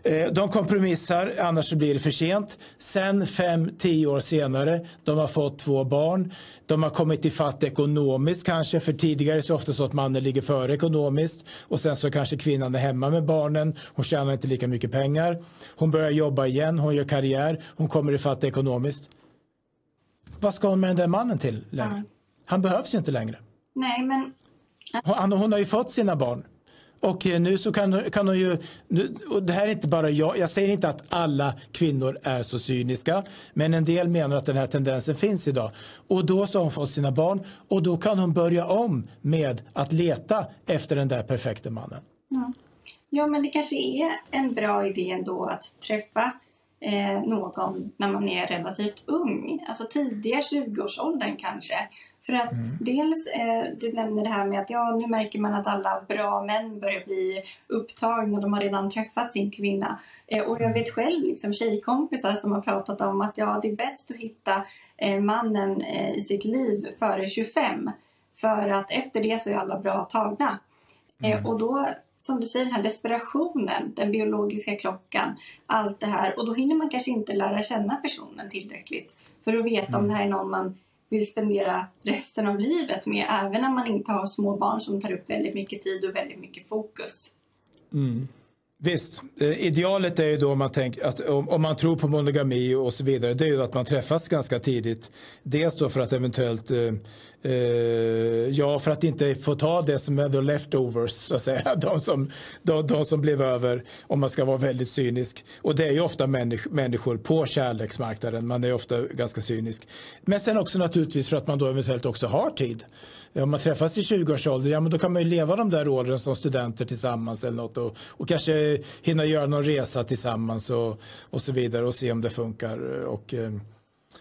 Eh, de kompromissar, annars blir det för sent. Sen fem, tio år senare, de har fått två barn. De har kommit i fatt ekonomiskt kanske, för tidigare är det ofta så att mannen ligger före ekonomiskt och sen så kanske kvinnan är hemma med barnen. Hon tjänar inte lika mycket pengar. Hon börjar jobba igen, hon gör karriär, hon kommer i fatt ekonomiskt. Vad ska hon med den där mannen till längre? Han behövs ju inte längre. Nej, men... Hon, hon har ju fått sina barn. Och nu så kan, kan hon ju, och det här är inte bara jag, jag säger inte att alla kvinnor är så cyniska, men en del menar att den här tendensen finns idag. Och då så har hon fått sina barn och då kan hon börja om med att leta efter den där perfekta mannen. Ja, ja men det kanske är en bra idé ändå att träffa eh, någon när man är relativt ung, alltså tidiga 20-årsåldern kanske. För att mm. dels, eh, du nämnde det här med att ja, nu märker man att alla bra män börjar bli upptagna, de har redan träffat sin kvinna. Eh, och jag vet själv liksom tjejkompisar som har pratat om att ja, det är bäst att hitta eh, mannen eh, i sitt liv före 25. För att efter det så är alla bra tagna. Eh, mm. och då som du säger, den här desperationen, den biologiska klockan, allt det här. Och då hinner man kanske inte lära känna personen tillräckligt för att veta mm. om det här är någon man vill spendera resten av livet med, även när man inte har små barn som tar upp väldigt mycket tid och väldigt mycket fokus. Mm. Visst, eh, idealet är ju då om man, tänker att, om, om, man tror på monogami och så vidare, det är ju att man träffas ganska tidigt. Dels då för att eventuellt, eh, Uh, ja för att inte få ta det som är the leftovers, så att säga, de som, de, de, som blev över, om man ska vara väldigt cynisk. Och det är ju ofta människ, människor på kärleksmarknaden, man är ofta ganska cynisk. Men sen också naturligtvis för att man då eventuellt också har tid. Om man träffas i 20-årsåldern, ja men då kan man ju leva de där åren som studenter tillsammans eller något och, och kanske hinna göra någon resa tillsammans och, och så vidare och se om det funkar. Och, uh,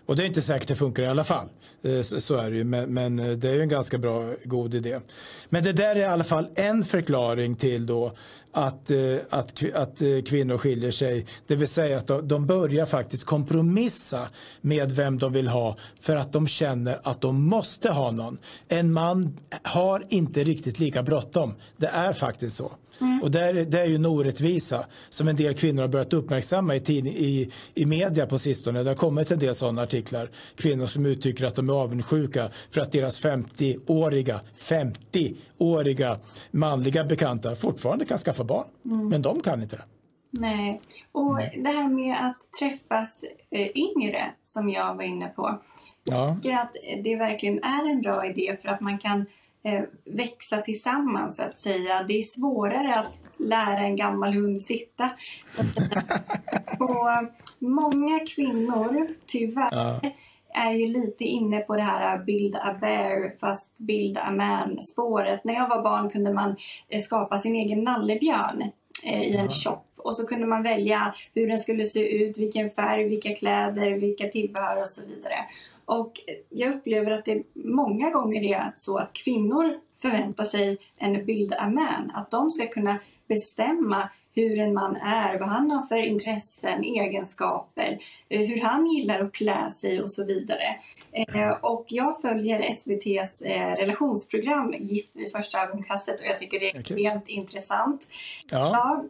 och det är inte säkert det funkar i alla fall. Eh, så är det ju, men, eh, det är ju en ganska bra, god idé. Men det där är i alla fall en förklaring till då att, eh, att, att kvinnor skiljer sig. Det vill säga att de, börjar faktiskt kompromissa med vem de vill ha för att de känner att de måste ha någon. En man har inte riktigt lika bråttom. Det är faktiskt så. Mm. Och det är, det är ju en orättvisa som en del kvinnor har börjat uppmärksamma i, tidning, i, i media på sistone. Det har kommit en del sådana artiklar. Kvinnor som uttrycker att de är avundsjuka för att deras 50-åriga 50-åriga manliga bekanta fortfarande kan skaffa barn. Mm. Men de kan inte det. Nej, och Nej. det här med att träffas eh, yngre som jag var inne på. Jag tycker att det verkligen är en bra idé för att man kan växa tillsammans så att säga. Det är svårare att lära en gammal hund sitta. och många kvinnor, tyvärr, ja. är ju lite inne på det här build a bear fast build a man spåret. När jag var barn kunde man eh, skapa sin egen nallebjörn eh, i en shop och så kunde man välja hur den skulle se ut, vilken färg, vilka kläder, vilka tillbehör och så vidare. Och jag upplever att det många gånger är så att kvinnor förväntar sig en bild av man. Att de ska kunna bestämma hur en man är, vad han har för intressen, egenskaper, eh, hur han gillar att klä sig och så vidare. Eh, och jag följer SVTs eh, relationsprogram Gift vid första ögonkastet och jag tycker det är extremt okay. intressant. Ja. ja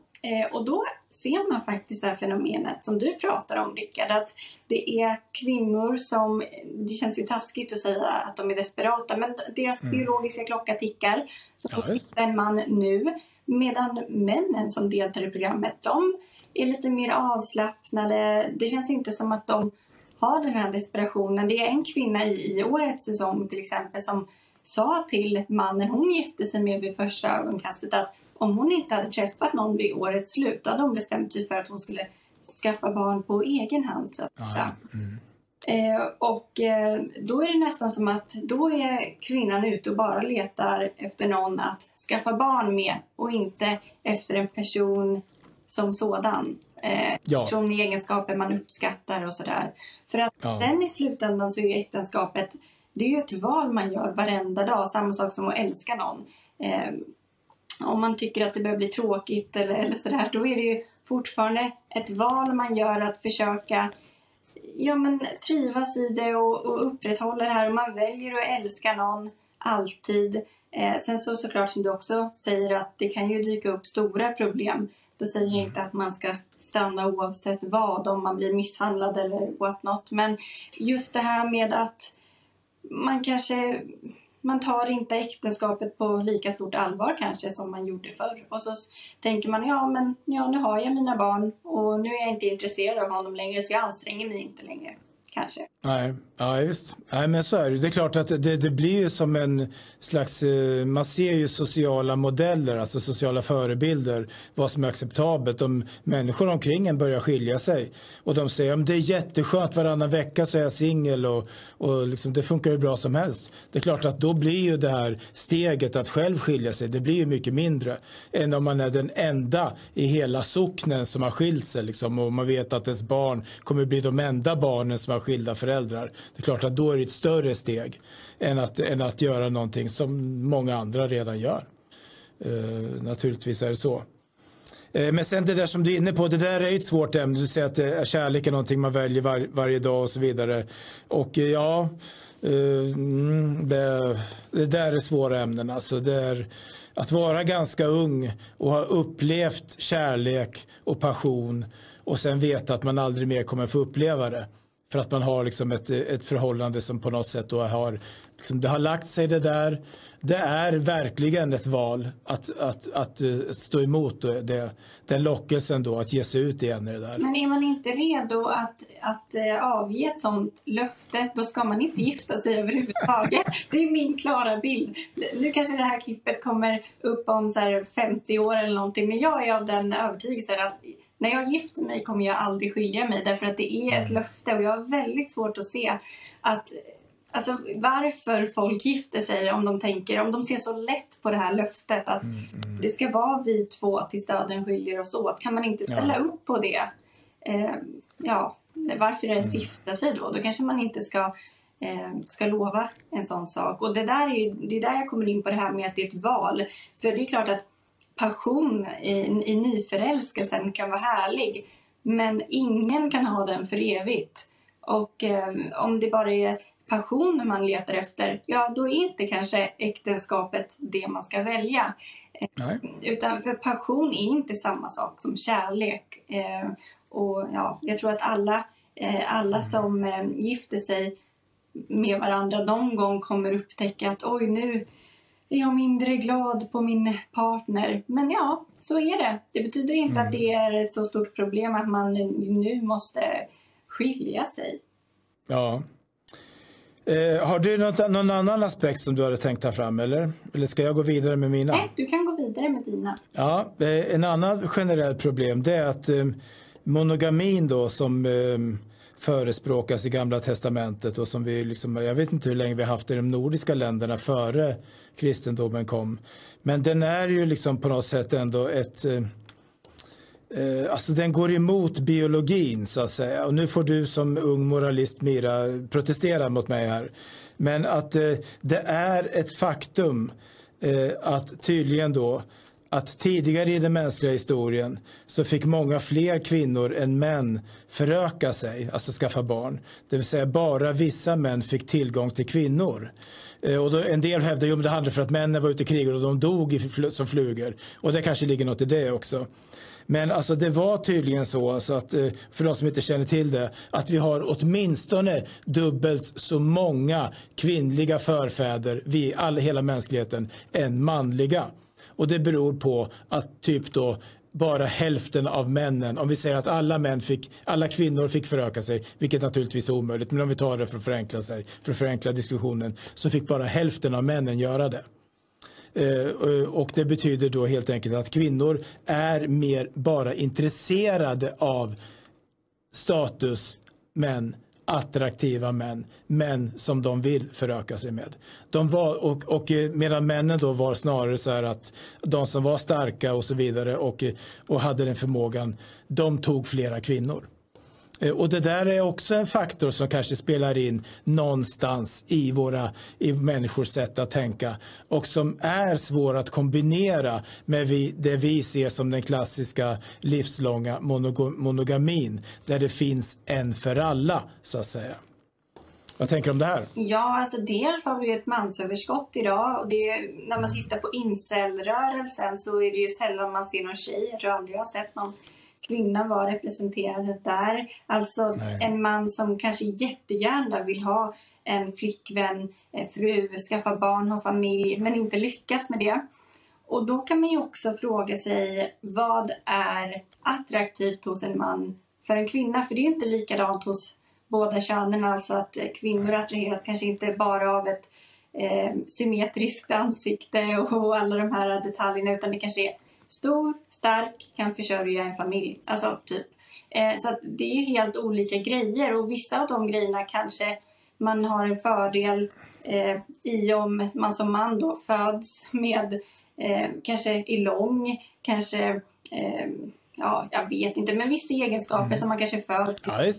och då ser man faktiskt det här fenomenet som du pratar om Rickard, att det är kvinnor som, det känns ju taskigt att säga att de är desperata, men deras mm. biologiska klocka tickar. Ja, en man nu Medan männen som deltar i programmet, de är lite mer avslappnade. Det känns inte som att de har den här desperationen. Det är en kvinna i, i årets säsong till exempel som sa till mannen hon gifte sig med vid första ögonkastet att om hon inte hade träffat någon vid årets slut hade hon bestämt sig för att hon skulle skaffa barn på egen hand. Så ja, mm. Eh, och eh, då är det nästan som att då är kvinnan ute och bara letar efter någon att skaffa barn med och inte efter en person som sådan. Eh, ja. Person med egenskaper man uppskattar och sådär. För att ja. den i slutändan så är äktenskapet det är ju ett val man gör varenda dag. Samma sak som att älska någon. Eh, om man tycker att det börjar bli tråkigt eller, eller sådär, då är det ju fortfarande ett val man gör att försöka ja, men, trivas i det och, och upprätthålla det här. Och man väljer att älska någon alltid. Eh, sen så såklart som du också säger att det kan ju dyka upp stora problem. Då säger jag inte att man ska stanna oavsett vad, om man blir misshandlad eller what not. Men just det här med att man kanske man tar inte äktenskapet på lika stort allvar kanske som man gjorde förr. Och så tänker man, ja men ja, nu har jag mina barn och nu är jag inte intresserad av honom längre så jag anstränger mig inte längre kanske. Nej, ja, visst. Nej, men så är det. Det är klart att det, det blir ju som en slags... Eh, man ser ju sociala modeller, alltså sociala förebilder, vad som är acceptabelt. Om människor omkring en börjar skilja sig och de säger att det är jätteskönt, varannan vecka så är jag singel och, och liksom, det funkar hur bra som helst. Det är klart att då blir ju det här steget att själv skilja sig, det blir ju mycket mindre än om man är den enda i hela socknen som har skilt sig liksom, och man vet att ens barn kommer bli de enda barnen som har skilda föräldrar. Det är klart att då är det ett större steg än att, än att göra någonting som många andra redan gör. Uh, naturligtvis är det så. Uh, men sen det där som du är inne på, det där är ju ett svårt ämne. Du säger att uh, kärlek är någonting man väljer var, varje dag och så vidare. Och ja, mm, det, det, där är svåra ämnen. Alltså det är att vara ganska ung och ha upplevt kärlek och passion och sen veta att man aldrig mer kommer få uppleva det. För att man har liksom ett, ett förhållande som på något sätt då har, liksom, det har lagt sig det där. Det är verkligen ett val att, att, att, att stå emot det, den lockelsen då att ge sig ut igen i det där. Men är man inte redo att, att eh, avge ett sånt löfte, då ska man inte gifta sig överhuvudtaget. det är min klara bild. Nu kanske det här klippet kommer upp om så 50 år eller någonting, men jag är av den övertygelsen att när jag gifter mig kommer jag aldrig skilja mig därför att det är ett löfte och jag har väldigt svårt att se att Alltså varför folk gifter sig om de tänker, om de ser så lätt på det här löftet att mm, mm. det ska vara vi två tills döden skiljer oss åt. Kan man inte ställa ja. upp på det? Eh, ja, varför ens mm. gifta sig då? Då kanske man inte ska, eh, ska lova en sån sak. Och det där är ju, det är där jag kommer in på det här med att det är ett val. För det är klart att passion i, i nyförälskelsen kan vara härlig. Men ingen kan ha den för evigt. Och eh, om det bara är passion man letar efter, ja då är inte kanske äktenskapet det man ska välja. Nej. Utan för passion är inte samma sak som kärlek. Eh, och ja, jag tror att alla, eh, alla som eh, gifter sig med varandra någon gång kommer upptäcka att oj nu är jag mindre glad på min partner. Men ja, så är det. Det betyder inte mm. att det är ett så stort problem att man nu måste skilja sig. Ja. Eh, har du något, någon annan aspekt som du hade tänkt ta fram eller? Eller ska jag gå vidare med mina? Nej, du kan gå vidare med dina. Ja, eh, en annan generellt problem det är att eh, monogamin då som eh, förespråkas i Gamla Testamentet och som vi liksom, jag vet inte hur länge vi har haft i de nordiska länderna före kristendomen kom. Men den är ju liksom på något sätt ändå ett eh, eh, Alltså den går emot biologin så att säga. Och nu får du som ung moralist Mira protestera mot mig här. Men att eh, det är ett faktum eh, att tydligen då att tidigare i den mänskliga historien så fick många fler kvinnor än män föröka sig, alltså skaffa barn. Det vill säga bara vissa män fick tillgång till kvinnor. Eh, och då, en del hävdar att det handlade för att männen var ute i krig och de dog i, som flugor. Och det kanske ligger något i det också. Men alltså det var tydligen så, alltså att, eh, för de som inte känner till det, att vi har åtminstone dubbelt så många kvinnliga förfäder, vi, all, hela mänskligheten, än manliga. Och det beror på att typ då bara hälften av männen, om vi säger att alla män fick, alla kvinnor fick föröka sig, vilket naturligtvis är omöjligt, men om vi tar det för att förenkla sig, för att förenkla diskussionen, så fick bara hälften av männen göra det. Eh, eh, och det betyder då helt enkelt att kvinnor är mer bara intresserade av status, män attraktiva män, män som de vill föröka sig med. De var, och, och eh, medan männen då var snarare så här att de som var starka och så vidare och, och hade den förmågan, de tog flera kvinnor. Eh, och det där är också en faktor som kanske spelar in någonstans i våra i människors sätt att tänka och som är svår att kombinera med vi, det vi ser som den klassiska livslånga monogamin där det finns en för alla så att säga. Vad tänker du om det här? Ja, alltså dels har vi ett mansöverskott idag och det, när man tittar på incelrörelsen så är det ju sällan man ser någon tjej. Jag tror aldrig jag har sett någon kvinna vara representerad där. Alltså Nej. en man som kanske jättegärna vill ha en flickvän, fru, skaffa barn, ha familj men inte lyckas med det. Och då kan man ju också fråga sig vad är attraktivt hos en man för en kvinna? För det är inte likadant hos båda könen. Alltså att kvinnor attraheras kanske inte bara av ett eh, symmetriskt ansikte och alla de här detaljerna utan det kanske är stor, stark, kan försörja en familj. Alltså typ. Eh, så det är ju helt olika grejer och vissa av de grejerna kanske man har en fördel eh, i om man som man då föds med eh, kanske är lång, kanske eh, ja, jag vet inte, men vissa egenskaper mm. som man kanske föds med.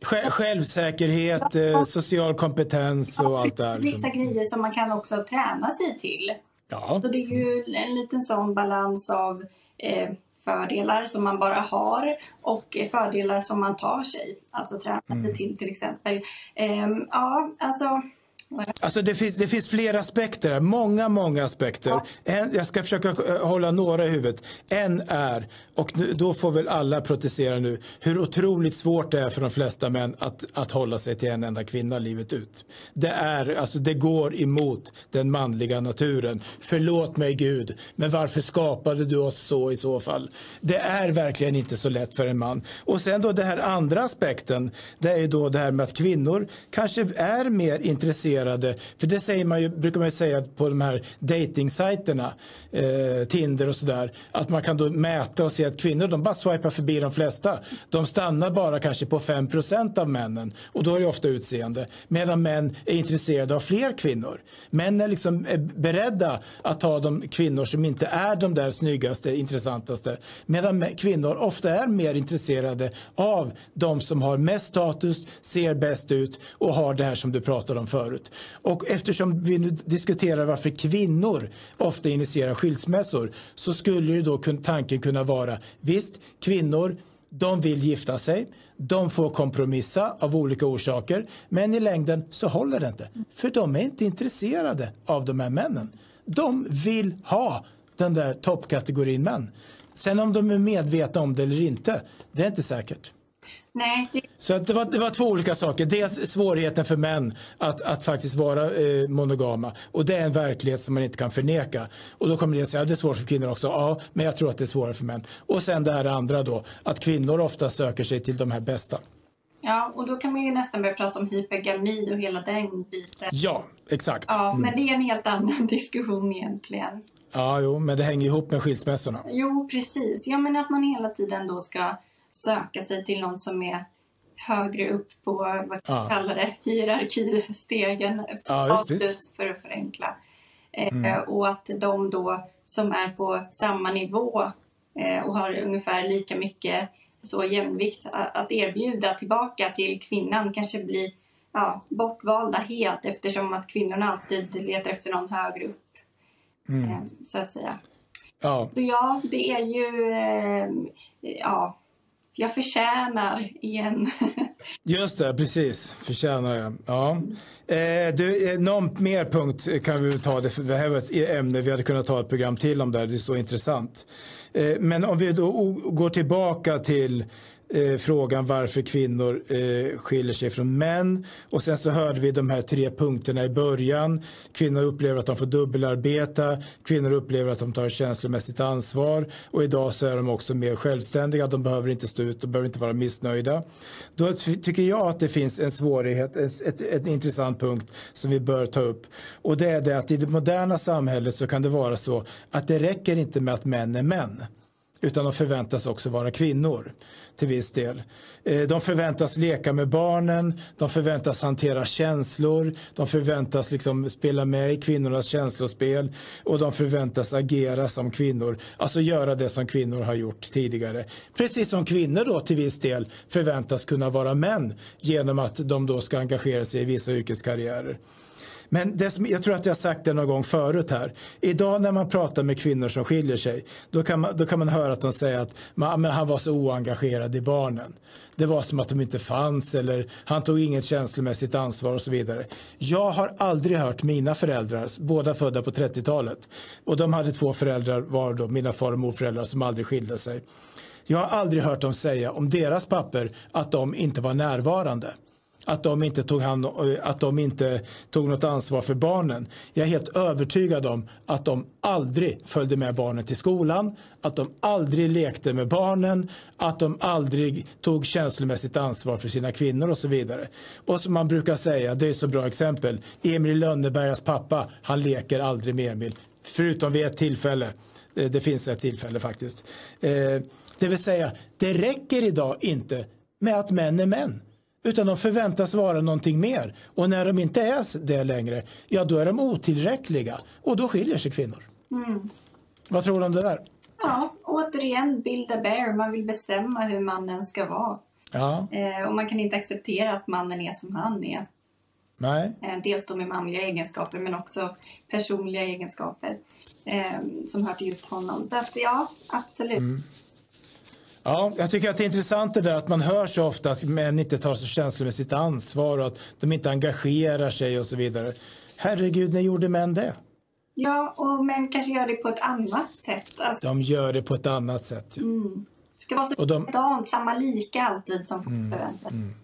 Ja, Självsäkerhet, ja. social kompetens och ja, allt det här. Vissa grejer som man kan också träna sig till. Ja. Så det är ju en liten sån balans av eh, fördelar som man bara har och fördelar som man tar sig. Alltså träna sig mm. till till exempel. Eh, ja, alltså Alltså det finns, det finns flera aspekter, många, många aspekter. Ja. En, jag ska försöka eh, hålla några i huvudet. En är, och då får väl alla protestera nu, hur otroligt svårt det är för de flesta män att, att hålla sig till en enda kvinna livet ut. Det, är, alltså det går emot den manliga naturen. Förlåt mig Gud, men varför skapade du oss så i så fall? Det är verkligen inte så lätt för en man. Och sen då den här andra aspekten, det är ju då det här med att kvinnor kanske är mer intresserade intresserade. För det säger man ju, brukar man ju säga på de här dejtingsajterna, eh, Tinder och sådär, att man kan då mäta och se att kvinnor de bara swipar förbi de flesta. De stannar bara kanske på 5% av männen och då är det ofta utseende. Medan män är intresserade av fler kvinnor. Män är liksom är beredda att ta de kvinnor som inte är de där snyggaste, intressantaste. Medan kvinnor ofta är mer intresserade av de som har mest status, ser bäst ut och har det här som du pratade om förut. Och eftersom vi nu diskuterar varför kvinnor ofta initierar skilsmässor så skulle ju då tanken kunna vara visst, kvinnor de vill gifta sig, de får kompromissa av olika orsaker men i längden så håller det inte. För de är inte intresserade av de här männen. De vill ha den där toppkategorin män. Sen om de är medvetna om det eller inte, det är inte säkert. Nej, det... Så att det, var, det var två olika saker. Dels svårigheten för män att, att faktiskt vara eh, monogama. Och det är en verklighet som man inte kan förneka. Och då kommer ni att säga att det är svårt för kvinnor också. Ja, men jag tror att det är svårare för män. Och sen det här andra då, att kvinnor ofta söker sig till de här bästa. Ja, och då kan man ju nästan börja prata om hypergami och hela den biten. Ja, exakt. Ja, men det är en helt annan diskussion egentligen. Ja, jo, men det hänger ihop med skilsmässorna. Jo, precis. Ja, men att man hela tiden då ska söka sig till någon som är högre upp på vad ja. kallar det, hierarkistegen, ja, status för att förenkla. Eh, mm. och att de då som är på samma nivå eh, och har ungefär lika mycket så jämvikt att erbjuda tillbaka till kvinnan kanske blir ja, bortvalda helt eftersom att kvinnorna alltid letar efter någon högre upp. Mm. Eh, så att säga. Ja. Så ja, det är ju ja, jag förtjänar igen. Just det, precis. Förtjänar jag. Ja. Eh, du, eh, någon mer punkt kan vi ta. Det, det här var ett ämne vi hade kunnat ta ett program till om det. Det är så intressant. Eh, men om vi då går tillbaka till eh, frågan varför kvinnor eh, skiljer sig från män. Och sen så hörde vi de här tre punkterna i början. Kvinnor upplever att de får dubbelarbeta. Kvinnor upplever att de tar känslomässigt ansvar. Och idag så är de också mer självständiga. De behöver inte stå ut, de behöver inte vara missnöjda. Då tycker jag att det finns en svårighet, ett, ett, en intressant punkt som vi bör ta upp. Och det är det att i det moderna samhället så kan det vara så att det räcker inte med att män är män utan de förväntas också vara kvinnor till viss del. Eh, de förväntas leka med barnen, de förväntas hantera känslor, de förväntas liksom spela med i kvinnornas känslospel och de förväntas agera som kvinnor, alltså göra det som kvinnor har gjort tidigare. Precis som kvinnor då till viss del förväntas kunna vara män genom att de då ska engagera sig i vissa yrkeskarriärer. Men det som, jag tror att jag sagt det någon gång förut här. Idag när man pratar med kvinnor som skiljer sig, då kan man, då kan man höra att de säger att man, han var så oengagerad i barnen. Det var som att de inte fanns eller han tog inget känslomässigt ansvar och så vidare. Jag har aldrig hört mina föräldrar, båda födda på 30-talet, och de hade två föräldrar var då mina far och morföräldrar som aldrig skilde sig. Jag har aldrig hört dem säga om deras papper att de inte var närvarande att de inte tog, hand, eh, att de inte tog något ansvar för barnen. Jag är helt övertygad om att de aldrig följde med barnen till skolan, att de aldrig lekte med barnen, att de aldrig tog känslomässigt ansvar för sina kvinnor och så vidare. Och som man brukar säga, det är så bra exempel, Emil Lönnebergas pappa, han leker aldrig med Emil, förutom vid ett tillfälle. Eh, det finns ett tillfälle faktiskt. Eh, det vill säga, det räcker idag inte med att män är män. Utan de förväntas vara någonting mer. Och när de inte är det längre, ja då är de otillräckliga. Och då skiljer sig kvinnor. Mm. Vad tror du om det där? Ja, återigen, build a bear. Man vill bestämma hur mannen ska vara. Ja. Eh, och man kan inte acceptera att mannen är som han är. Nej. Eh, dels då med manliga egenskaper men också personliga egenskaper eh, som hör till just honom. Så att ja, absolut. Mm. Ja, jag tycker att det är intressant det där att man hör så ofta att män inte tar så känslomässigt ansvar och att de inte engagerar sig och så vidare. Herregud, när gjorde män det? Ja, och män kanske gör det på ett annat sätt. Alltså... De gör det på ett annat sätt. Ja. Mm. Det ska vara så de... samma lika alltid som mm. förväntat. Mm.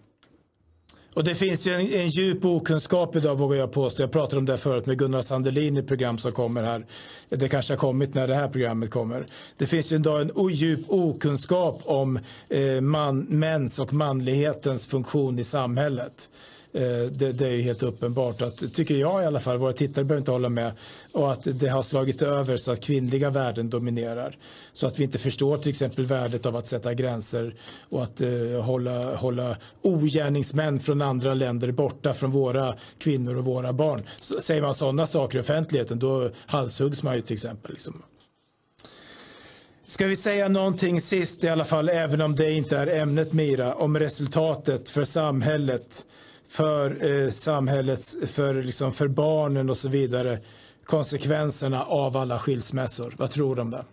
Och det finns ju en, en djup okunskap idag vågar jag påstå. Jag pratade om det förut med Gunnar Sandelin i ett program som kommer här. Det kanske har kommit när det här programmet kommer. Det finns ju idag en djup okunskap om eh, man, mäns och manlighetens funktion i samhället. Eh, det, det, är helt uppenbart att, tycker jag i alla fall, våra tittare behöver inte hålla med, och att det har slagit över så att kvinnliga värden dominerar. Så att vi inte förstår till exempel värdet av att sätta gränser och att eh, hålla, hålla ogärningsmän från andra länder borta från våra kvinnor och våra barn. Så, säger man sådana saker i offentligheten då halshuggs man ju till exempel. Liksom. Ska vi säga någonting sist i alla fall, även om det inte är ämnet Mira, om resultatet för samhället för eh, samhällets, för, liksom, för barnen och så vidare konsekvenserna av alla skilsmässor. Vad tror du om det?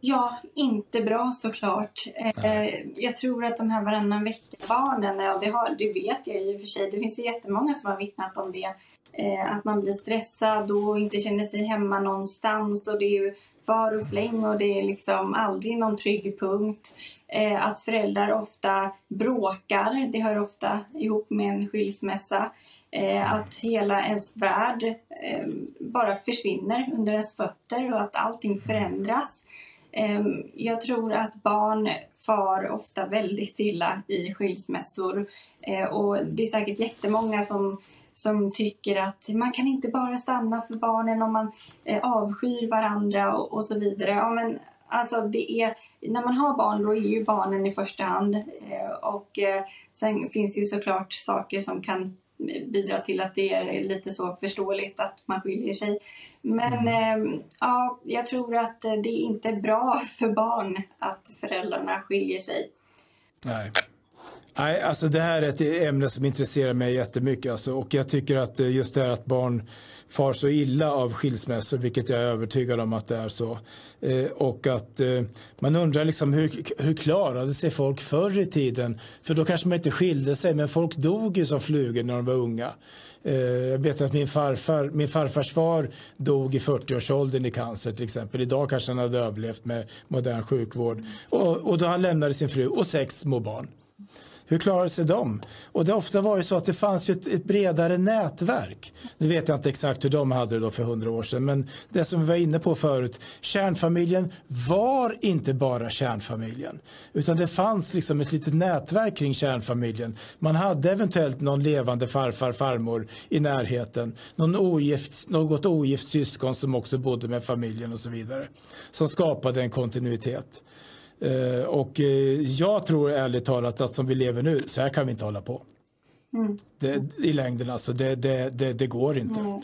Ja, inte bra såklart. Eh, jag tror att de här varannan vecka-barnen, ja, det, har, det vet jag i och för sig. Det finns ju jättemånga som har vittnat om det. Eh, att man blir stressad och inte känner sig hemma någonstans och det är ju far och fläng och det är liksom aldrig någon trygg punkt. Eh, att föräldrar ofta bråkar, det hör ofta ihop med en skilsmässa. Att hela ens värld bara försvinner under ens fötter och att allting förändras. Ehm, jag tror att barn far ofta väldigt illa i skilsmässor ehm, och det är säkert jättemånga som som tycker att man kan inte bara stanna för barnen om man eh, avskyr varandra och, och så vidare. Ja, men Alltså det är, när man har barn då är ju barnen i första hand ehm, och eh, sen finns det ju såklart saker som kan bidra till att det är lite så förståeligt att man skiljer sig. Men mm. eh, ja, jag tror att det inte är bra för barn att föräldrarna skiljer sig. Nej. Nej, alltså det här är ett ämne som intresserar mig jättemycket. Alltså, och jag tycker att just det här att barn far så illa av skilsmässor, vilket jag är övertygad om att det är så. Eh, och att eh, man undrar liksom hur, hur klarade sig folk förr i tiden? För då kanske man inte skilde sig, men folk dog ju som flugor när de var unga. Eh, jag vet att min, farfar, min farfars far dog i 40-årsåldern i cancer till exempel. Idag kanske han hade överlevt med modern sjukvård. Och, och då han lämnade sin fru och sex små barn. Hur klarade sig de? Och det har ofta varit så att det fanns ett, ett, bredare nätverk. Nu vet jag inte exakt hur de hade det då för hundra år sedan, men det som vi var inne på förut, kärnfamiljen var inte bara kärnfamiljen, utan det fanns liksom ett litet nätverk kring kärnfamiljen. Man hade eventuellt någon levande farfar, farmor i närheten, någon ogift, något ogift syskon som också bodde med familjen och så vidare, som skapade en kontinuitet. Uh, och uh, jag tror ärligt talat att som vi lever nu, så här kan vi inte hålla på. Mm. Det, I längden alltså, det, det, det, det går inte. Mm.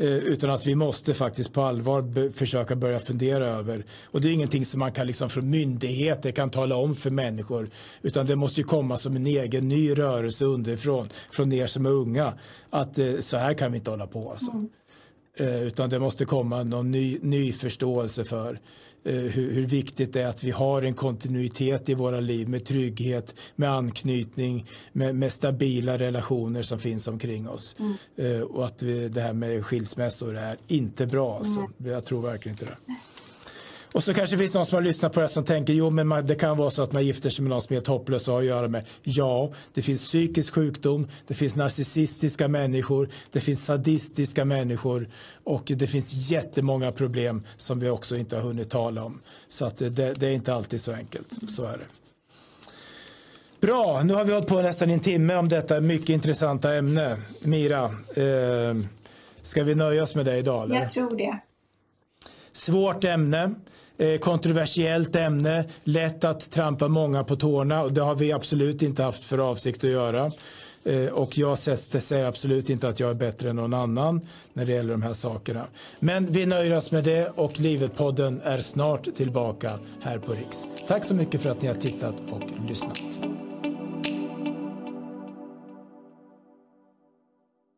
Utan att vi måste faktiskt på allvar försöka börja fundera över. Och det är ingenting som man kan liksom från myndigheter kan tala om för människor. Utan det måste komma som en egen ny rörelse underifrån, från er som är unga. Att så här kan vi inte hålla på alltså. Mm. Utan det måste komma någon ny, ny förståelse för Eh, hur, hur, viktigt det är att vi har en kontinuitet i våra liv med trygghet, med anknytning, med, med stabila relationer som finns omkring oss. Mm. Eh, och att vi, det här med skilsmässor är inte bra. Alltså. Mm. Jag tror verkligen inte det. Och så kanske det finns någon som har lyssnat på det som tänker jo men man, det kan vara så att man gifter sig med någon som är helt hopplös och har att göra med. Ja, det finns psykisk sjukdom, det finns narcissistiska människor, det finns sadistiska människor och det finns jättemånga problem som vi också inte har hunnit tala om. Så att det, det är inte alltid så enkelt, så är det. Bra, nu har vi hållit på nästan en timme om detta mycket intressanta ämne. Mira, eh, ska vi nöja oss med det idag? Eller? Jag tror det. Svårt ämne. Eh, kontroversiellt ämne, lätt att trampa många på tårna och det har vi absolut inte haft för avsikt att göra. Eh, och jag säger absolut inte att jag är bättre än någon annan när det gäller de här sakerna. Men vi nöjer oss med det och Livet-podden är snart tillbaka här på Riks. Tack så mycket för att ni har tittat och lyssnat.